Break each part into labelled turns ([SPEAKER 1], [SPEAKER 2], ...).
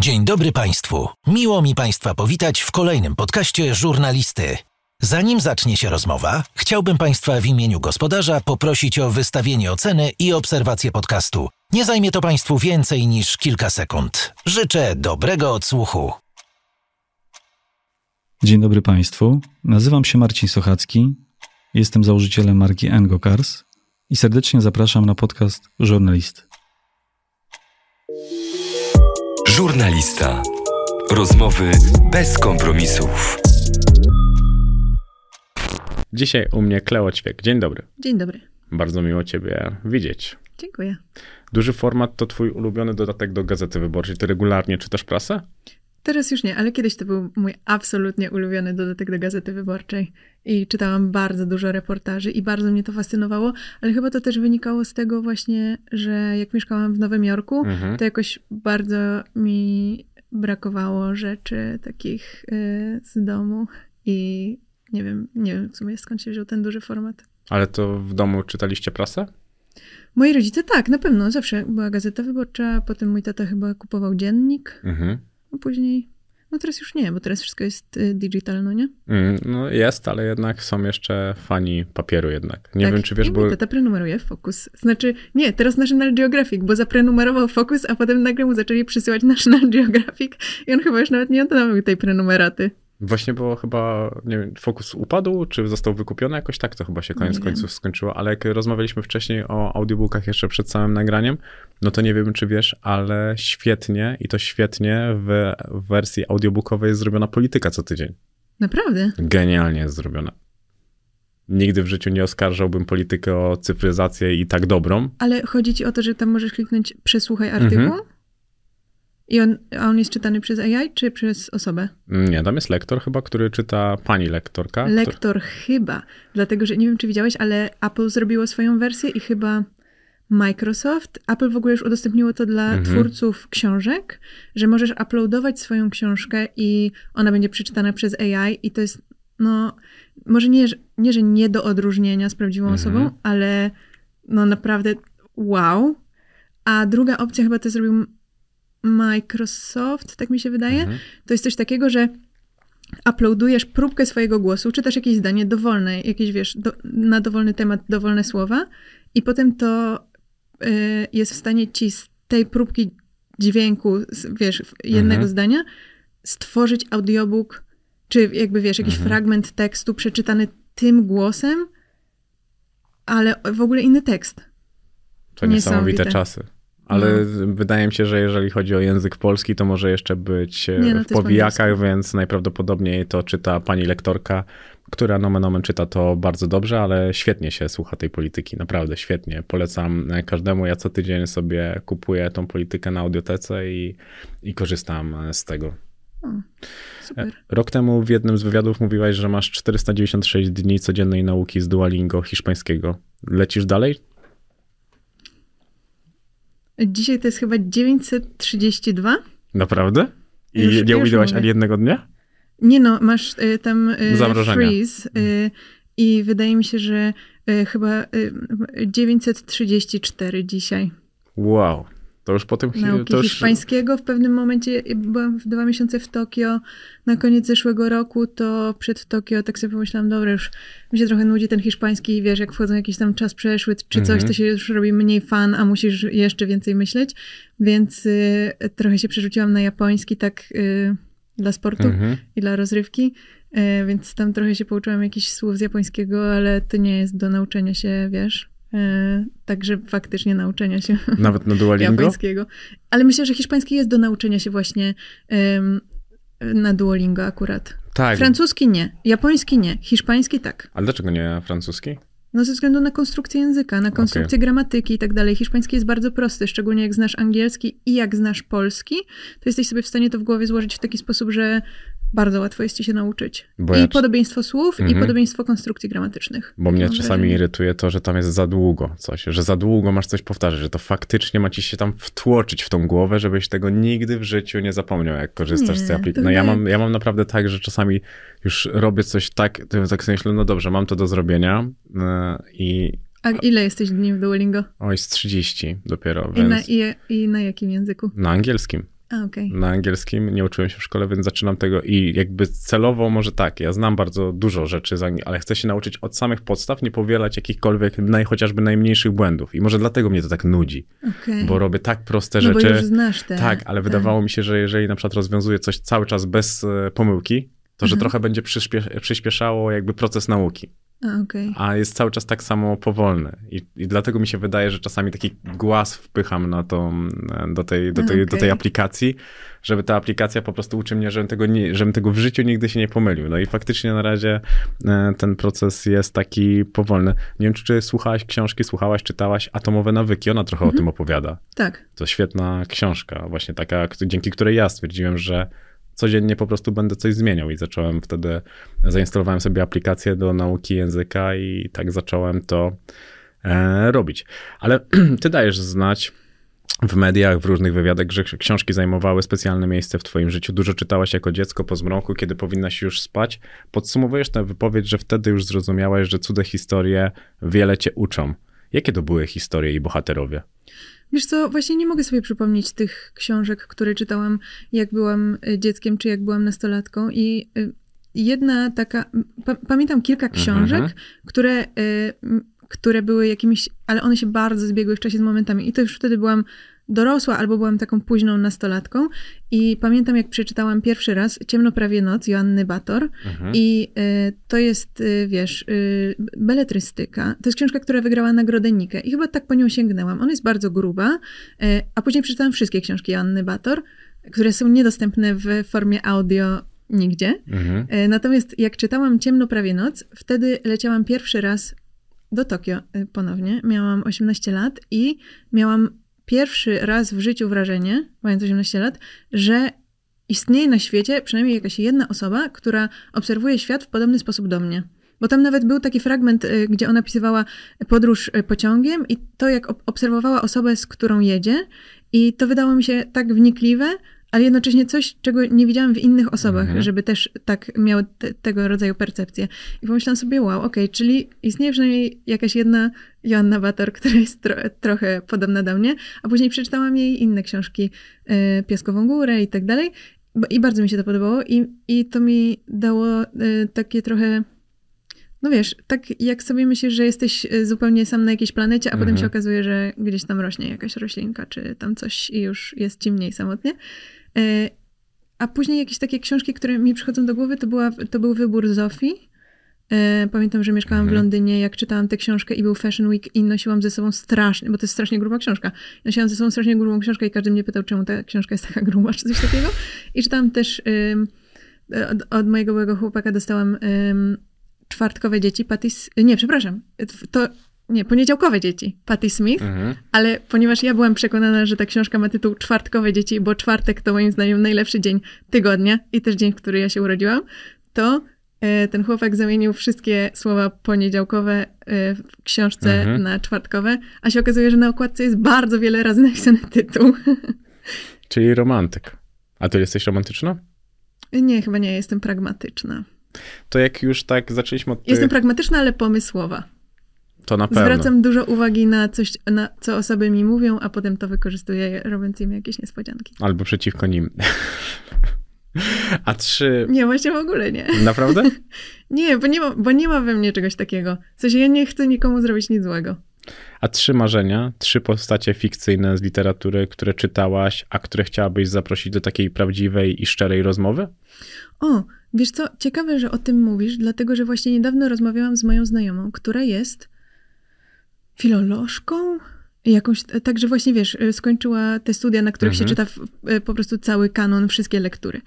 [SPEAKER 1] Dzień dobry Państwu. Miło mi Państwa powitać w kolejnym podcaście Żurnalisty. Zanim zacznie się rozmowa, chciałbym Państwa w imieniu gospodarza poprosić o wystawienie oceny i obserwację podcastu. Nie zajmie to Państwu więcej niż kilka sekund. Życzę dobrego odsłuchu.
[SPEAKER 2] Dzień dobry Państwu. Nazywam się Marcin Sochacki. Jestem założycielem marki Engo Cars i serdecznie zapraszam na podcast Żurnalisty.
[SPEAKER 3] Żurnalista. Rozmowy bez kompromisów.
[SPEAKER 4] Dzisiaj u mnie Kleo Ćwiek. Dzień dobry.
[SPEAKER 5] Dzień dobry.
[SPEAKER 4] Bardzo miło Ciebie widzieć.
[SPEAKER 5] Dziękuję.
[SPEAKER 4] Duży format to Twój ulubiony dodatek do Gazety Wyborczej. Ty regularnie czytasz prasę?
[SPEAKER 5] Teraz już nie, ale kiedyś to był mój absolutnie ulubiony dodatek do Gazety Wyborczej. I czytałam bardzo dużo reportaży i bardzo mnie to fascynowało, ale chyba to też wynikało z tego właśnie, że jak mieszkałam w Nowym Jorku,
[SPEAKER 4] Mhm.
[SPEAKER 5] to jakoś bardzo mi brakowało rzeczy takich y, z domu i nie wiem, nie wiem w sumie skąd się wziął ten duży format.
[SPEAKER 4] Ale to w domu czytaliście prasę?
[SPEAKER 5] Moi rodzice tak, na pewno, zawsze była Gazeta Wyborcza, potem mój tata chyba kupował dziennik,
[SPEAKER 4] Mhm.
[SPEAKER 5] A później, no teraz już nie, bo teraz wszystko jest y, digital, no nie?
[SPEAKER 4] Mm, no jest, ale jednak są jeszcze fani papieru jednak. Nie
[SPEAKER 5] tak.
[SPEAKER 4] wiem, czy wiesz, bo...
[SPEAKER 5] tata prenumeruje Focus. Znaczy, nie, teraz National Geographic, bo zaprenumerował Focus, a potem nagle mu zaczęli przysyłać National Geographic i on chyba już nawet nie odnowił tej prenumeraty.
[SPEAKER 4] Właśnie było chyba, nie wiem, Fokus upadł, czy został wykupiony? Jakoś tak to chyba się koniec
[SPEAKER 5] Nie
[SPEAKER 4] końców
[SPEAKER 5] wiem.
[SPEAKER 4] skończyło. Ale jak rozmawialiśmy wcześniej o audiobookach jeszcze przed samym nagraniem, no to nie wiem, czy wiesz, ale świetnie i to świetnie w wersji audiobookowej jest zrobiona polityka co tydzień.
[SPEAKER 5] Naprawdę?
[SPEAKER 4] Genialnie jest zrobiona. Nigdy w życiu nie oskarżałbym politykę o cyfryzację i tak dobrą.
[SPEAKER 5] Ale chodzi ci o to, że tam możesz kliknąć przesłuchaj artykuł?
[SPEAKER 4] Mhm.
[SPEAKER 5] I on, a on jest czytany przez AI czy przez osobę?
[SPEAKER 4] Nie, tam jest lektor chyba, który czyta pani lektorka.
[SPEAKER 5] Lektor chyba. Dlatego, że nie wiem, czy widziałeś, ale Apple zrobiło swoją wersję i chyba Microsoft. Apple w ogóle już udostępniło to dla
[SPEAKER 4] Mhm.
[SPEAKER 5] twórców książek, że możesz uploadować swoją książkę i ona będzie przeczytana przez AI i to jest, no, może nie, że- nie że nie do odróżnienia z prawdziwą
[SPEAKER 4] Mhm.
[SPEAKER 5] osobą, ale no naprawdę wow. A druga opcja chyba to zrobił Microsoft, tak mi się wydaje.
[SPEAKER 4] Mhm.
[SPEAKER 5] To jest coś takiego, że uploadujesz próbkę swojego głosu, czytasz jakieś zdanie dowolne, jakieś, wiesz, do, na dowolny temat, dowolne słowa i potem to y, jest w stanie ci z tej próbki dźwięku, z, wiesz, jednego
[SPEAKER 4] Mhm.
[SPEAKER 5] zdania stworzyć audiobook, czy jakby, wiesz, jakiś
[SPEAKER 4] Mhm.
[SPEAKER 5] fragment tekstu przeczytany tym głosem, ale w ogóle inny tekst.
[SPEAKER 4] To niesamowite
[SPEAKER 5] Niesamowite.
[SPEAKER 4] czasy. Ale
[SPEAKER 5] No.
[SPEAKER 4] wydaje mi się, że jeżeli chodzi o język polski, to może jeszcze być e,
[SPEAKER 5] Nie, no,
[SPEAKER 4] w powijakach, więc najprawdopodobniej to czyta pani lektorka, która nomen omen czyta to bardzo dobrze, ale świetnie się słucha tej polityki, naprawdę świetnie. Polecam e, każdemu. Ja co tydzień sobie kupuję tą politykę na audiotece i, i korzystam e, z tego.
[SPEAKER 5] O, super.
[SPEAKER 4] Rok temu w jednym z wywiadów mówiłaś, że masz 496 dni codziennej nauki z Duolingo hiszpańskiego. Lecisz dalej?
[SPEAKER 5] Dzisiaj to jest chyba 932.
[SPEAKER 4] Naprawdę? I
[SPEAKER 5] Już-
[SPEAKER 4] nie uminęłaś ani jednego dnia?
[SPEAKER 5] Nie no, masz y, tam y, freeze y, i wydaje mi się, że y, chyba y, 934 dzisiaj
[SPEAKER 4] Wow. To już po tym hi-
[SPEAKER 5] nauki
[SPEAKER 4] to już,
[SPEAKER 5] hiszpańskiego. W pewnym momencie y, byłam w dwa miesiące w Tokio na koniec zeszłego roku, to przed Tokio tak sobie pomyślałam, dobra, już mi się trochę nudzi ten hiszpański i wiesz, jak wchodzą jakiś tam czas przeszły czy coś,
[SPEAKER 4] Mhm.
[SPEAKER 5] to się już robi mniej fan, a musisz jeszcze więcej myśleć, więc y, trochę się przerzuciłam na japoński tak y, dla sportu
[SPEAKER 4] Mhm.
[SPEAKER 5] i dla rozrywki, e, więc tam trochę się pouczyłam jakichś słów z japońskiego, ale to nie jest do nauczenia się, wiesz. E, Także faktycznie nauczenia się
[SPEAKER 4] Nawet na Duolingo?
[SPEAKER 5] japońskiego. Ale myślę, że hiszpański jest do nauczenia się właśnie na Duolingo akurat.
[SPEAKER 4] Tak.
[SPEAKER 5] Francuski nie, japoński nie, hiszpański tak.
[SPEAKER 4] Ale dlaczego nie francuski?
[SPEAKER 5] No ze względu na konstrukcję języka, na konstrukcję gramatyki i tak dalej. Hiszpański jest bardzo prosty, szczególnie jak znasz angielski i jak znasz polski, to jesteś sobie w stanie to w głowie złożyć w taki sposób, że bardzo łatwo jest ci się nauczyć.
[SPEAKER 4] Bo
[SPEAKER 5] I
[SPEAKER 4] ja-
[SPEAKER 5] podobieństwo słów,
[SPEAKER 4] Mhm.
[SPEAKER 5] i podobieństwo konstrukcji gramatycznych.
[SPEAKER 4] Bo mnie czasami
[SPEAKER 5] wrażenie.
[SPEAKER 4] irytuje to, że tam jest za długo coś, że za długo masz coś powtarzać, że to faktycznie ma ci się tam wtłoczyć w tą głowę, żebyś tego nigdy w życiu nie zapomniał, jak korzystasz z tej
[SPEAKER 5] Nie,
[SPEAKER 4] aplikacji. No ja mam, ja mam naprawdę tak, że czasami już robię coś tak, tak sobie myślę, no dobrze, mam to do zrobienia yy, i
[SPEAKER 5] A ile jesteś dni w Duolingo?
[SPEAKER 4] oj, z 30 dopiero,
[SPEAKER 5] I na,
[SPEAKER 4] więc
[SPEAKER 5] i, I na jakim języku?
[SPEAKER 4] na angielskim.
[SPEAKER 5] A, okej.
[SPEAKER 4] na angielskim. Nie uczyłem się w szkole, więc zaczynam tego i jakby celowo może tak, ja znam bardzo dużo rzeczy, ale chcę się nauczyć od samych podstaw, nie powielać jakichkolwiek, naj, chociażby najmniejszych błędów. I może dlatego mnie to tak nudzi,
[SPEAKER 5] Okej.
[SPEAKER 4] bo robię tak proste
[SPEAKER 5] No bo
[SPEAKER 4] rzeczy.
[SPEAKER 5] już znasz te.
[SPEAKER 4] Tak, ale wydawało mi się, że jeżeli na przykład rozwiązuję coś cały czas bez e, pomyłki, to że
[SPEAKER 5] Mhm.
[SPEAKER 4] trochę będzie przyspie- przyspieszało jakby proces nauki,
[SPEAKER 5] A, okej.
[SPEAKER 4] a jest cały czas tak samo powolny. I, I dlatego mi się wydaje, że czasami taki głaz wpycham na tą, do, tej, do, tej, do tej aplikacji, żeby ta aplikacja po prostu uczy mnie, żebym tego, nie, żebym tego w życiu nigdy się nie pomylił. No i faktycznie na razie e, ten proces jest taki powolny. Nie wiem, czy słuchałaś książki, słuchałaś, czytałaś Atomowe Nawyki, ona trochę o tym opowiada.
[SPEAKER 5] Tak.
[SPEAKER 4] To świetna książka, właśnie taka, dzięki której ja stwierdziłem, że codziennie po prostu będę coś zmieniał i zacząłem wtedy, zainstalowałem sobie aplikację do nauki języka i tak zacząłem to e, robić. Ale ty dajesz znać w mediach, w różnych wywiadach, że książki zajmowały specjalne miejsce w twoim życiu. Dużo czytałaś jako dziecko po zmroku, kiedy powinnaś już spać. Podsumowujesz tę wypowiedź, że wtedy już zrozumiałeś, że cudze historie wiele cię uczą. Jakie to były historie i bohaterowie?
[SPEAKER 5] Wiesz co, właśnie nie mogę sobie przypomnieć tych książek, które czytałam, jak byłam y, dzieckiem, czy jak byłam nastolatką. I y, jedna taka. Pa, pamiętam kilka książek,
[SPEAKER 4] Mhm.
[SPEAKER 5] które, y, które były jakimiś. Ale one się bardzo zbiegły w czasie z momentami. I to już wtedy byłam dorosła, albo byłam taką późną nastolatką. I pamiętam, jak przeczytałam pierwszy raz Ciemno prawie noc Joanny Bator.
[SPEAKER 4] Mhm.
[SPEAKER 5] I y, to jest, y, wiesz, y, beletrystyka. To jest książka, która wygrała nagrodę Nikę i chyba tak po nią sięgnęłam. Ona jest bardzo gruba, a później przeczytałam wszystkie książki Joanny Bator, które są niedostępne w formie audio nigdzie.
[SPEAKER 4] Mhm.
[SPEAKER 5] Natomiast jak czytałam Ciemno prawie noc, wtedy leciałam pierwszy raz do Tokio ponownie. Miałam 18 lat i miałam pierwszy raz w życiu wrażenie, mając 18 lat, że istnieje na świecie przynajmniej jakaś jedna osoba, która obserwuje świat w podobny sposób do mnie. Bo tam nawet był taki fragment, y, gdzie ona opisywała podróż y, pociągiem i to, jak ob- obserwowała osobę, z którą jedzie. I to wydało mi się tak wnikliwe, ale jednocześnie coś, czego nie widziałam w innych osobach,
[SPEAKER 4] Mhm.
[SPEAKER 5] żeby też tak miały te, tego rodzaju percepcję. I pomyślałam sobie, wow, okej, czyli istnieje przynajmniej jakaś jedna Joanna Bator, która jest tro, trochę podobna do mnie, a później przeczytałam jej inne książki, y, Piaskową Górę i tak dalej. I bardzo mi się to podobało i, i to mi dało y, takie trochę, no wiesz, tak jak sobie myślisz, że jesteś y, zupełnie sam na jakiejś planecie, a potem
[SPEAKER 4] Mhm.
[SPEAKER 5] się okazuje, że gdzieś tam rośnie jakaś roślinka, czy tam coś i już jest ci mniej samotnie. Y, A później jakieś takie książki, które mi przychodzą do głowy, to, była, to był wybór Zofii. E, Pamiętam, że mieszkałam w
[SPEAKER 4] Mhm.
[SPEAKER 5] Londynie, jak czytałam tę książkę i był Fashion Week i nosiłam ze sobą strasznie, bo to jest strasznie gruba książka. Nosiłam ze sobą strasznie grubą książkę i każdy mnie pytał, czemu ta książka jest taka gruba, czy coś takiego. I czytałam też od, od mojego byłego chłopaka dostałam czwartkowe dzieci, Patty, S- nie, przepraszam, to, nie, poniedziałkowe dzieci, Patty Smith,
[SPEAKER 4] Mhm.
[SPEAKER 5] ale ponieważ ja byłam przekonana, że ta książka ma tytuł Czwartkowe dzieci, bo czwartek to moim zdaniem najlepszy dzień tygodnia i też dzień, w który ja się urodziłam, to e, ten chłopak zamienił wszystkie słowa poniedziałkowe e, w książce
[SPEAKER 4] Mhm.
[SPEAKER 5] na czwartkowe, a się okazuje, że na okładce jest bardzo wiele razy napisany tytuł.
[SPEAKER 4] Czyli romantyk. A ty jesteś romantyczna?
[SPEAKER 5] nie, chyba nie, jestem pragmatyczna.
[SPEAKER 4] To jak już tak zaczęliśmy od tych,
[SPEAKER 5] Jestem pragmatyczna, ale pomysłowa.
[SPEAKER 4] To na pewno.
[SPEAKER 5] Zwracam dużo uwagi na coś, na co osoby mi mówią, a potem to wykorzystuję, robiąc im jakieś niespodzianki.
[SPEAKER 4] Albo przeciwko nim. A trzy...
[SPEAKER 5] Nie, właśnie w ogóle nie.
[SPEAKER 4] Naprawdę?
[SPEAKER 5] Nie, bo nie, ma, bo nie ma we mnie czegoś takiego. W sensie ja nie chcę nikomu zrobić nic złego.
[SPEAKER 4] A trzy marzenia, trzy postacie fikcyjne z literatury, które czytałaś, a które chciałabyś zaprosić do takiej prawdziwej i szczerej rozmowy?
[SPEAKER 5] O, wiesz co, ciekawe, że o tym mówisz, dlatego że właśnie niedawno rozmawiałam z moją znajomą, która jest filolożką, jakąś, także właśnie wiesz, y, skończyła te studia, na których
[SPEAKER 4] Mhm.
[SPEAKER 5] się czyta w, y, po prostu cały kanon, wszystkie lektury.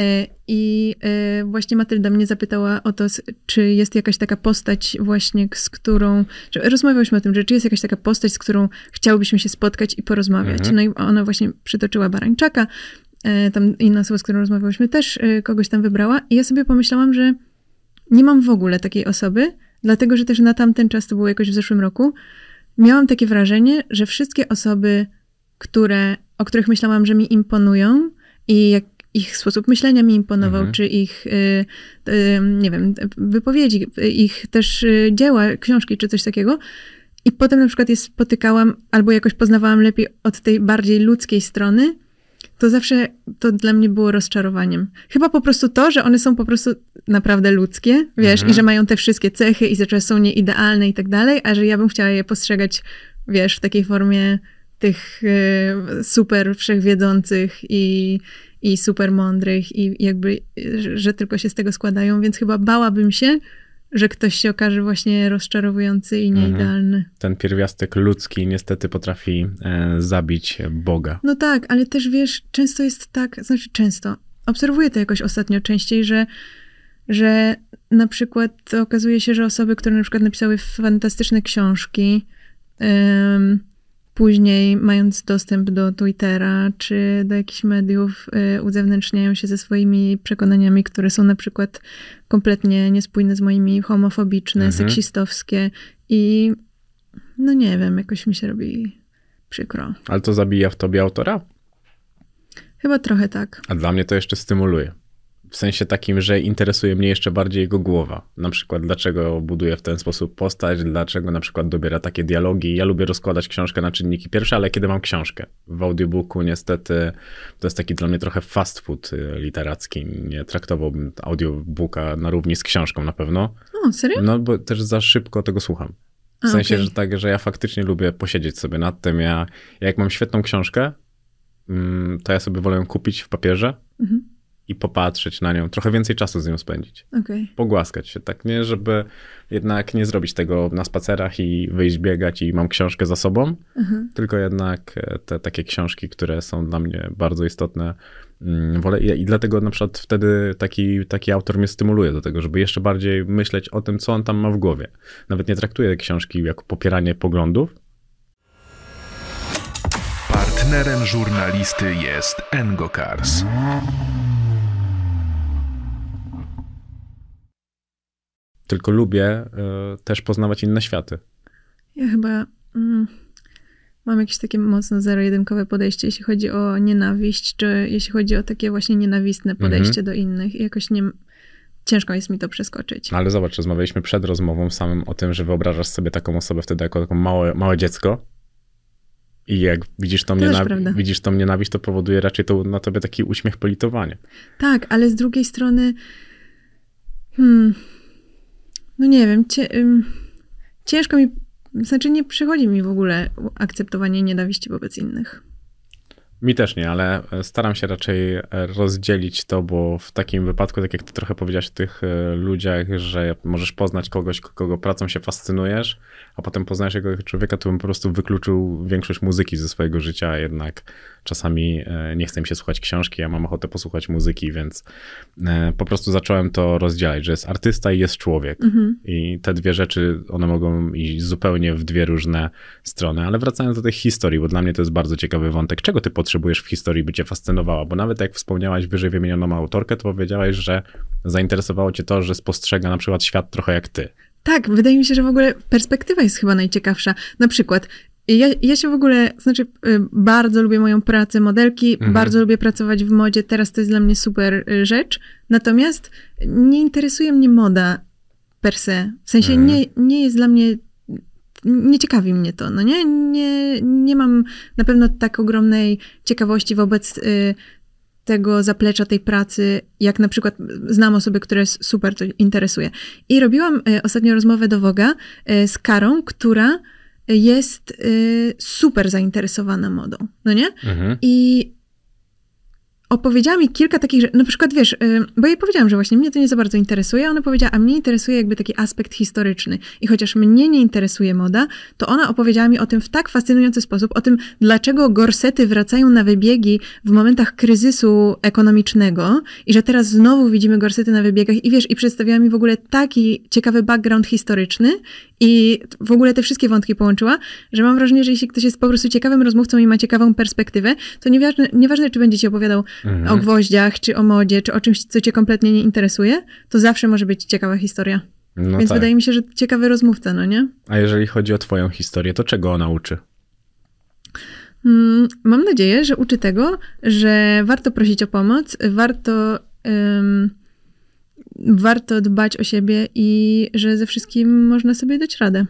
[SPEAKER 5] E, I e, właśnie Matylda mnie zapytała o to, czy jest jakaś taka postać właśnie, z którą, rozmawiałyśmy o tym, że czy jest jakaś taka postać, z którą chciałybyśmy się spotkać i porozmawiać.
[SPEAKER 4] Mhm.
[SPEAKER 5] No i ona właśnie przytoczyła Barańczaka, e, tam inna osoba, z którą rozmawiałyśmy też e, kogoś tam wybrała i ja sobie pomyślałam, że nie mam w ogóle takiej osoby, dlatego że też na tamten czas, to było jakoś w zeszłym roku, miałam takie wrażenie, że wszystkie osoby, które, o których myślałam, że mi imponują i jak ich sposób myślenia mi imponował,
[SPEAKER 4] Mhm.
[SPEAKER 5] czy ich, y, y, nie wiem, wypowiedzi, ich też y, dzieła, książki, czy coś takiego. I potem na przykład je spotykałam albo jakoś poznawałam lepiej od tej bardziej ludzkiej strony, to zawsze to dla mnie było rozczarowaniem. Chyba po prostu to, że one są po prostu naprawdę ludzkie, wiesz,
[SPEAKER 4] Mhm.
[SPEAKER 5] i że mają te wszystkie cechy i że są nieidealne i tak dalej, a że ja bym chciała je postrzegać, wiesz, w takiej formie tych e, super wszechwiedzących i, i super mądrych i jakby, że- że tylko się z tego składają, więc chyba bałabym się, że ktoś się okaże właśnie rozczarowujący i
[SPEAKER 4] Mhm.
[SPEAKER 5] nieidealny.
[SPEAKER 4] Ten pierwiastek ludzki niestety potrafi e, zabić Boga.
[SPEAKER 5] No tak, ale też wiesz, często jest tak, znaczy często, obserwuję to jakoś ostatnio częściej, że, że na przykład okazuje się, że osoby, które na przykład napisały fantastyczne książki, później mając dostęp do Twittera czy do jakichś mediów, y, uzewnętrzniają się ze swoimi przekonaniami, które są na przykład kompletnie niespójne z moimi, homofobiczne,
[SPEAKER 4] Mhm.
[SPEAKER 5] seksistowskie i no nie wiem, jakoś mi się robi przykro.
[SPEAKER 4] Ale to zabija w tobie autora?
[SPEAKER 5] Chyba trochę tak.
[SPEAKER 4] A dla mnie to jeszcze stymuluje. W sensie takim, że interesuje mnie jeszcze bardziej jego głowa. Na przykład, dlaczego buduje w ten sposób postać, dlaczego na przykład dobiera takie dialogi. Ja lubię rozkładać książkę na czynniki pierwsze, ale kiedy mam książkę. W audiobooku niestety to jest taki dla mnie trochę fast food y, literacki. Nie traktowałbym audiobooka na równi z książką na pewno.
[SPEAKER 5] O, serio?
[SPEAKER 4] No, bo też za szybko tego słucham. W
[SPEAKER 5] A,
[SPEAKER 4] sensie,
[SPEAKER 5] okej.
[SPEAKER 4] że tak, że ja faktycznie lubię posiedzieć sobie nad tym. Ja, ja jak mam świetną książkę, mm, to ja sobie wolę ją kupić w papierze
[SPEAKER 5] Mhm.
[SPEAKER 4] I popatrzeć na nią, trochę więcej czasu z nią spędzić.
[SPEAKER 5] Okej.
[SPEAKER 4] Pogłaskać się, tak nie, żeby jednak nie zrobić tego na spacerach i wyjść biegać i mam książkę za sobą,
[SPEAKER 5] Mhm.
[SPEAKER 4] tylko jednak e, te takie książki, które są dla mnie bardzo istotne, mm, wolę i i dlatego na przykład wtedy taki, taki autor mnie stymuluje do tego, żeby jeszcze bardziej myśleć o tym, co on tam ma w głowie. Nawet nie traktuję książki jako popieranie poglądów,
[SPEAKER 6] Partnerem żurnalisty jest Engokars.
[SPEAKER 4] Tylko lubię e, też poznawać inne światy.
[SPEAKER 5] Ja chyba mm, mam jakieś takie mocno zero-jedynkowe podejście, jeśli chodzi o nienawiść, czy jeśli chodzi o takie właśnie nienawistne podejście do innych. I jakoś nie... Ciężko jest mi to przeskoczyć.
[SPEAKER 4] No ale zobacz, rozmawialiśmy przed rozmową samym o tym, że wyobrażasz sobie taką osobę wtedy jako taką małe, małe dziecko. I jak widzisz tą, nienaw- widzisz tą nienawiść, to powoduje raczej to na tobie taki uśmiech politowania.
[SPEAKER 5] Tak, ale z drugiej strony hmm, no nie wiem, cie, ym, ciężko mi, znaczy nie przychodzi mi w ogóle akceptowanie nienawiści wobec innych.
[SPEAKER 4] Mi też nie, ale e, staram się raczej e, rozdzielić to, bo w takim wypadku, tak jak ty trochę powiedziałeś o tych e, ludziach, że możesz poznać kogoś, kogo pracą się fascynujesz, a potem poznajesz jego człowieka, to bym po prostu wykluczył większość muzyki ze swojego życia, jednak czasami e, nie chce mi się słuchać książki, ja mam ochotę posłuchać muzyki, więc e, po prostu zacząłem to rozdzielać, że jest artysta i jest człowiek. I te dwie rzeczy, one mogą iść zupełnie w dwie różne strony. Ale wracając do tych historii, bo dla mnie to jest bardzo ciekawy wątek. Czego ty potrzebujesz w historii, by cię fascynowała? Bo nawet jak wspomniałaś wyżej wymienioną autorkę, to powiedziałaś, że zainteresowało cię to, że spostrzega na przykład świat trochę jak ty.
[SPEAKER 5] Tak, wydaje mi się, że w ogóle perspektywa jest chyba najciekawsza. Na przykład, ja, ja się w ogóle, znaczy, y, bardzo lubię moją pracę modelki, bardzo lubię pracować w modzie, teraz to jest dla mnie super y, rzecz. Natomiast nie interesuje mnie moda per se. W sensie nie, nie jest dla mnie. Nie ciekawi mnie to, no nie? Nie, nie mam na pewno tak ogromnej ciekawości wobec y, tego zaplecza tej pracy, jak na przykład znam osoby, które super to interesuje. I robiłam y, ostatnio rozmowę do Woga y, z Karą, która jest y, super zainteresowana modą, no nie?
[SPEAKER 4] Mhm.
[SPEAKER 5] I opowiedziała mi kilka takich rzeczy, na przykład wiesz, y, bo jej powiedziałam, że właśnie mnie to nie za bardzo interesuje, ona powiedziała, a mnie interesuje jakby taki aspekt historyczny. I chociaż mnie nie interesuje moda, to ona opowiedziała mi o tym w tak fascynujący sposób, o tym, dlaczego gorsety wracają na wybiegi w momentach kryzysu ekonomicznego i że teraz znowu widzimy gorsety na wybiegach i wiesz, i przedstawiała mi w ogóle taki ciekawy background historyczny i w ogóle te wszystkie wątki połączyła, że mam wrażenie, że jeśli ktoś jest po prostu ciekawym rozmówcą i ma ciekawą perspektywę, to nieważne, nieważne czy będzie ci opowiadał o gwoździach, czy o modzie, czy o czymś, co cię kompletnie nie interesuje, to zawsze może być ciekawa historia.
[SPEAKER 4] No
[SPEAKER 5] Więc
[SPEAKER 4] tak.
[SPEAKER 5] wydaje mi się, że ciekawy rozmówca, no nie?
[SPEAKER 4] A jeżeli chodzi o twoją historię, to czego ona uczy?
[SPEAKER 5] Mm, Mam nadzieję, że uczy tego, że warto prosić o pomoc, warto, warto dbać o siebie i że ze wszystkim można sobie dać radę.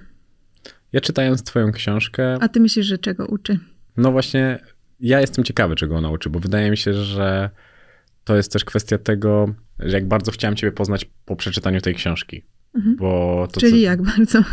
[SPEAKER 4] Ja czytając twoją książkę,
[SPEAKER 5] A ty myślisz, że czego uczy?
[SPEAKER 4] no właśnie ja jestem ciekawy, czego on nauczy, bo wydaje mi się, że to jest też kwestia tego, że jak bardzo chciałem ciebie poznać po przeczytaniu tej książki.
[SPEAKER 5] Mhm.
[SPEAKER 4] Bo to,
[SPEAKER 5] Czyli
[SPEAKER 4] co-
[SPEAKER 5] jak bardzo?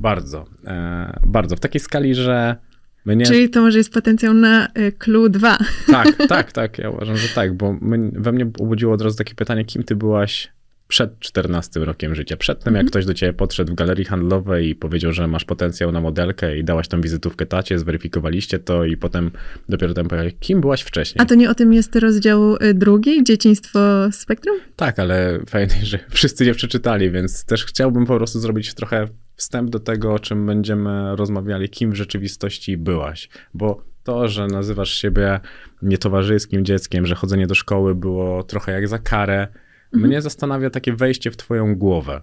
[SPEAKER 4] Bardzo. E, bardzo. W takiej skali, że my nie...
[SPEAKER 5] Czyli to może jest potencjał na y, Clue 2.
[SPEAKER 4] Tak, tak, tak. Ja uważam, że tak, bo my, we mnie obudziło od razu takie pytanie, kim ty byłaś przed 14 rokiem życia? Przed tym, jak ktoś do ciebie podszedł w galerii handlowej i powiedział, że masz potencjał na modelkę i dałaś tą wizytówkę tacie, zweryfikowaliście to i potem dopiero tam powiedziałeś, kim byłaś wcześniej?
[SPEAKER 5] A to nie o tym jest rozdział y, drugi, Dzieciństwo Spektrum?
[SPEAKER 4] Tak, ale fajnie, że wszyscy nie przeczytali, więc też chciałbym po prostu zrobić trochę wstęp do tego, o czym będziemy rozmawiali, kim w rzeczywistości byłaś. Bo to, że nazywasz siebie nietowarzyskim dzieckiem, że chodzenie do szkoły było trochę jak za karę, mnie zastanawia takie wejście w twoją głowę.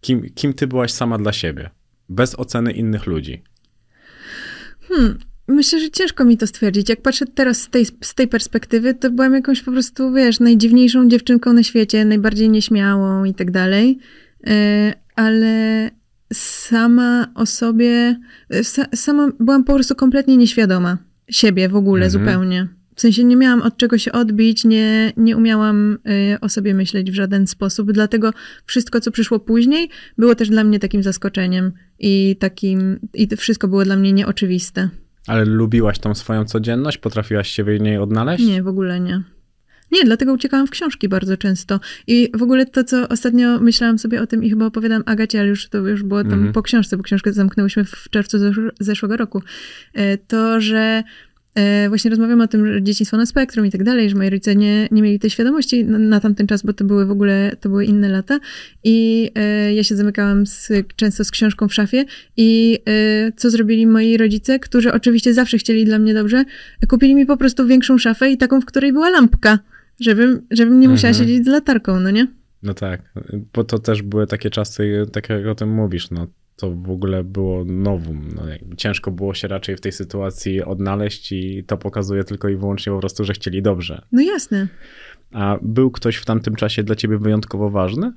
[SPEAKER 4] Kim, kim ty byłaś sama dla siebie, bez oceny innych ludzi.
[SPEAKER 5] Hmm, myślę, że ciężko mi to stwierdzić. Jak patrzę teraz z tej, z tej perspektywy, to byłam jakąś po prostu, wiesz, najdziwniejszą dziewczynką na świecie, najbardziej nieśmiałą i tak dalej. E, Ale sama o sobie, sa, sama byłam po prostu kompletnie nieświadoma siebie w ogóle
[SPEAKER 4] Mhm.
[SPEAKER 5] zupełnie. W sensie nie miałam od czego się odbić, nie, nie umiałam y, o sobie myśleć w żaden sposób. Dlatego wszystko, co przyszło później, było też dla mnie takim zaskoczeniem i takim, i to wszystko było dla mnie nieoczywiste.
[SPEAKER 4] Ale lubiłaś tą swoją codzienność? Potrafiłaś się w niej odnaleźć?
[SPEAKER 5] Nie, w ogóle nie. Nie, dlatego uciekałam w książki bardzo często. I w ogóle to, co ostatnio myślałam sobie o tym i chyba opowiadam Agacie, ale już to już było tam
[SPEAKER 4] Mhm.
[SPEAKER 5] po książce, bo książkę zamknęłyśmy w czerwcu zesz- zeszłego roku. E, To, że właśnie rozmawiamy o tym, że dzieciństwo na spektrum i tak dalej, że moi rodzice nie, nie mieli tej świadomości na, na tamten czas, bo to były w ogóle, to były inne lata. I e, ja się zamykałam z, często z książką w szafie i e, co zrobili moi rodzice, którzy oczywiście zawsze chcieli dla mnie dobrze, kupili mi po prostu większą szafę i taką, w której była lampka, żebym, żebym nie musiała
[SPEAKER 4] Mhm.
[SPEAKER 5] siedzieć z latarką, no nie?
[SPEAKER 4] No tak, bo to też były takie czasy, tak jak o tym mówisz, no to w ogóle było nowum. No, ciężko było się raczej w tej sytuacji odnaleźć i to pokazuje tylko i wyłącznie po prostu, że chcieli dobrze.
[SPEAKER 5] No jasne.
[SPEAKER 4] A był ktoś w tamtym czasie dla ciebie wyjątkowo ważny?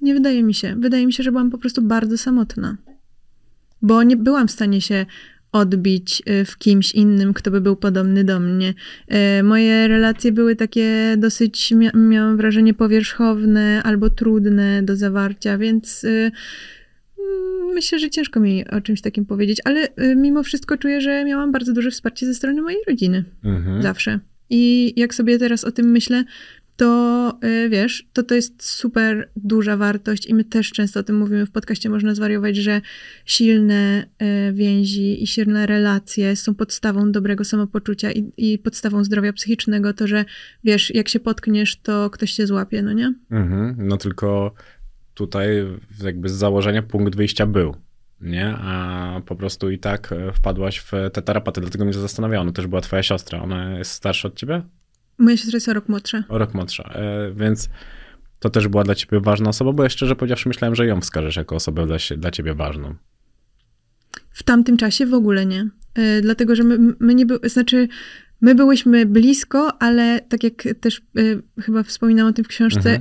[SPEAKER 5] Nie wydaje mi się. Wydaje mi się, że byłam po prostu bardzo samotna. Bo nie byłam w stanie się odbić y, w kimś innym, kto by był podobny do mnie. Y, Moje relacje były takie dosyć, mia- miałam wrażenie, powierzchowne albo trudne do zawarcia, więc y, mm, myślę, że ciężko mi o czymś takim powiedzieć, ale mimo wszystko czuję, że miałam bardzo duże wsparcie ze strony mojej rodziny.
[SPEAKER 4] Mhm.
[SPEAKER 5] Zawsze. I jak sobie teraz o tym myślę, to y, wiesz, to to jest super duża wartość i my też często o tym mówimy w podcaście, można zwariować, że silne y, więzi i silne relacje są podstawą dobrego samopoczucia i, i podstawą zdrowia psychicznego, to, że wiesz, jak się potkniesz, to ktoś cię złapie, no nie?
[SPEAKER 4] Mhm. No tylko tutaj jakby z założenia punkt wyjścia był, nie? A po prostu i tak e, wpadłaś w tę terapię, dlatego mnie to zastanawiało. No też była twoja siostra, ona jest starsza od ciebie?
[SPEAKER 5] Moja siostra jest o rok młodsza.
[SPEAKER 4] O rok młodsza, e, więc to też była dla ciebie ważna osoba, bo ja szczerze powiedziawszy myślałem, że ją wskażesz jako osobę dla, dla ciebie ważną.
[SPEAKER 5] W tamtym czasie w ogóle nie. E, dlatego, że my, my nie znaczy, my byłyśmy blisko, ale tak jak też e, chyba wspominałam o tym w książce, e,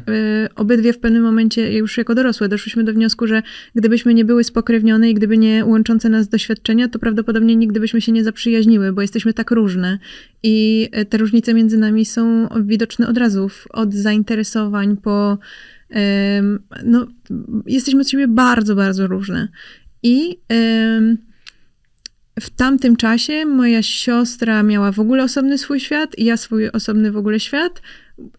[SPEAKER 5] obydwie w pewnym momencie, już jako dorosłe, doszłyśmy do wniosku, że gdybyśmy nie były spokrewnione i gdyby nie łączące nas doświadczenia, to prawdopodobnie nigdy byśmy się nie zaprzyjaźniły, bo jesteśmy tak różne. I e, te różnice między nami są widoczne od razu, od zainteresowań po. em, no, jesteśmy od siebie bardzo, bardzo różne. I w tamtym czasie moja siostra miała w ogóle osobny swój świat i ja swój osobny w ogóle świat.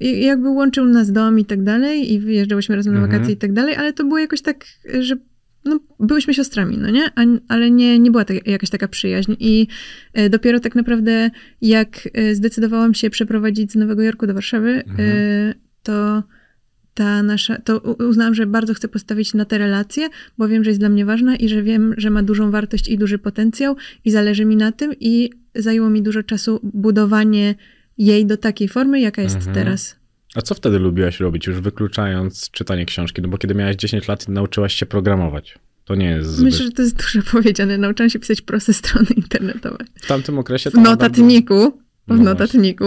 [SPEAKER 5] I jakby łączył nas dom i tak dalej i wyjeżdżałyśmy razem na
[SPEAKER 4] Mhm.
[SPEAKER 5] wakacje i tak dalej, ale to było jakoś tak, że no, byłyśmy siostrami, no nie? A, ale nie, nie była ta, jakaś taka przyjaźń i e, dopiero tak naprawdę jak e, zdecydowałam się przeprowadzić z Nowego Jorku do Warszawy,
[SPEAKER 4] Mhm.
[SPEAKER 5] e, to ta nasza, to uznałam, że bardzo chcę postawić na tę relację, bo wiem, że jest dla mnie ważna i że wiem, że ma dużą wartość i duży potencjał i zależy mi na tym i zajęło mi dużo czasu budowanie jej do takiej formy, jaka jest
[SPEAKER 4] Mhm.
[SPEAKER 5] teraz.
[SPEAKER 4] A co wtedy lubiłaś robić, już wykluczając czytanie książki? No bo kiedy miałaś 10 lat, nauczyłaś się programować. To nie jest zbyt...
[SPEAKER 5] Myślę, że to jest dużo powiedziane. Nauczyłam się pisać proste strony internetowe.
[SPEAKER 4] W tamtym okresie
[SPEAKER 5] W
[SPEAKER 4] to nadal No
[SPEAKER 5] W
[SPEAKER 4] właśnie.
[SPEAKER 5] notatniku.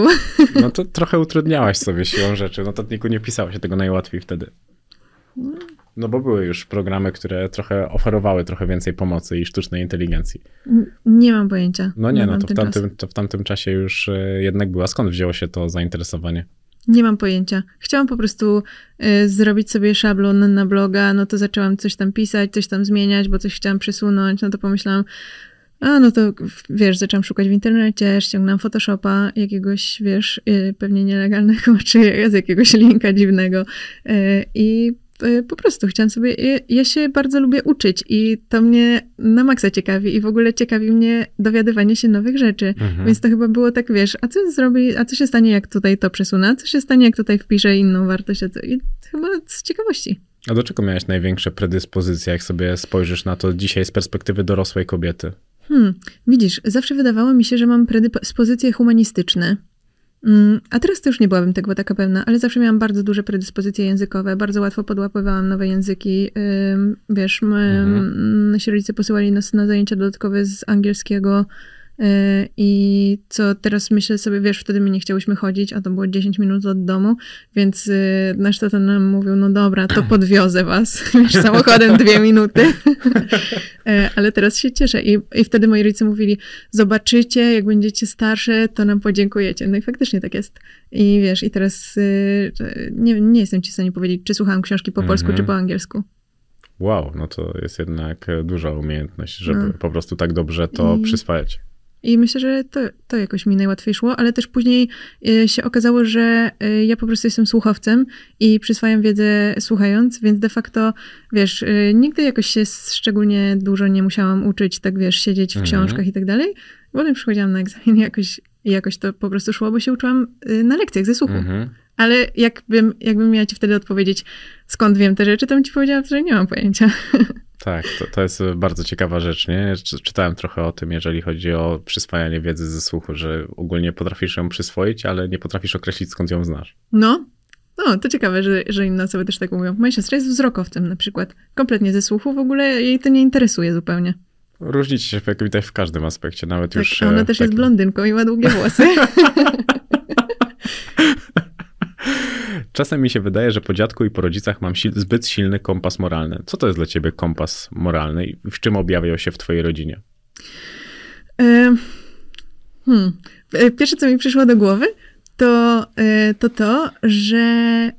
[SPEAKER 4] No to trochę utrudniałaś sobie siłą rzeczy. W notatniku nie pisało się tego najłatwiej wtedy. No bo były już programy, które trochę oferowały trochę więcej pomocy i sztucznej inteligencji.
[SPEAKER 5] Nie mam pojęcia.
[SPEAKER 4] No nie, no to w,
[SPEAKER 5] tamtym,
[SPEAKER 4] to w tamtym czasie już e, jednak była. Skąd wzięło się to zainteresowanie?
[SPEAKER 5] Nie mam pojęcia. Chciałam po prostu y, zrobić sobie szablon na bloga, no to zaczęłam coś tam pisać, coś tam zmieniać, bo coś chciałam przesunąć, no to pomyślałam, a no to wiesz, zaczęłam szukać w internecie, ściągnęłam Photoshopa jakiegoś, wiesz, y, pewnie nielegalnego, czy z jakiegoś linka dziwnego y, i y, po prostu chciałam sobie, ja, ja się bardzo lubię uczyć i to mnie na maksa ciekawi i w ogóle ciekawi mnie dowiadywanie się nowych rzeczy.
[SPEAKER 4] Mhm.
[SPEAKER 5] Więc to chyba było tak, wiesz, a co zrobi, a co się stanie, jak tutaj to przesunę, a co się stanie, jak tutaj wpiszę inną wartość, a co, i chyba z ciekawości.
[SPEAKER 4] A do czego miałeś największe predyspozycje, jak sobie spojrzysz na to dzisiaj z perspektywy dorosłej kobiety?
[SPEAKER 5] Hmm, widzisz, zawsze wydawało mi się, że mam predyspozycje humanistyczne. Mm, A teraz to już nie byłabym tego taka pewna, ale zawsze miałam bardzo duże predyspozycje językowe, bardzo łatwo podłapywałam nowe języki. Ym, Wiesz, my,
[SPEAKER 4] Mhm.
[SPEAKER 5] nasi rodzice posyłali nas na zajęcia dodatkowe z angielskiego i co teraz myślę sobie, wiesz, wtedy my nie chciałyśmy chodzić, a to było 10 minut od domu, więc yy, nasz tata nam mówił, no dobra, to podwiozę was, wiesz, samochodem dwie minuty. E, Ale teraz się cieszę. I, I wtedy moi rodzice mówili: Zobaczycie, jak będziecie starsze, to nam podziękujecie. No i faktycznie tak jest. I wiesz, i teraz y, nie, nie jestem ci w stanie powiedzieć, czy słuchałam książki po polsku,
[SPEAKER 4] Mhm.
[SPEAKER 5] czy po angielsku.
[SPEAKER 4] Wow, no to jest jednak e, duża umiejętność, żeby
[SPEAKER 5] No.
[SPEAKER 4] po prostu tak dobrze to
[SPEAKER 5] I-
[SPEAKER 4] przyswajać.
[SPEAKER 5] I myślę, że to, to jakoś mi najłatwiej szło, ale też później y, się okazało, że y, ja po prostu jestem słuchowcem i przyswajam wiedzę słuchając, więc de facto, wiesz, y, nigdy jakoś się szczególnie dużo nie musiałam uczyć, tak wiesz, siedzieć w
[SPEAKER 4] Mhm.
[SPEAKER 5] książkach i tak dalej. Potem przychodziłam na egzamin i jakoś, jakoś to po prostu szło, bo się uczyłam na lekcjach ze słuchu.
[SPEAKER 4] Mhm.
[SPEAKER 5] Ale jakbym, jakbym miała ci wtedy odpowiedzieć, skąd wiem te rzeczy, to bym ci powiedziała, że nie mam pojęcia.
[SPEAKER 4] Tak, to, to jest bardzo ciekawa rzecz, nie? Czy- Czytałem trochę o tym, jeżeli chodzi o przyswajanie wiedzy ze słuchu, że ogólnie potrafisz ją przyswoić, ale nie potrafisz określić, skąd ją znasz.
[SPEAKER 5] No, no, to ciekawe, że, że inne osoby też tak mówią. Moja siostra jest wzrokowcem na przykład. Kompletnie ze słuchu, w ogóle jej to nie interesuje zupełnie.
[SPEAKER 4] Różnicie się jak widać w każdym aspekcie, nawet
[SPEAKER 5] Tak,
[SPEAKER 4] już...
[SPEAKER 5] a
[SPEAKER 4] e,
[SPEAKER 5] ona też jest blondynką i ma długie włosy.
[SPEAKER 4] Czasem mi się wydaje, że po dziadku i po rodzicach mam sil- zbyt silny kompas moralny. Co to jest dla ciebie kompas moralny i w czym objawiał się w twojej rodzinie?
[SPEAKER 5] E, hmm. E, Pierwsze, co mi przyszło do głowy, to e, to, to że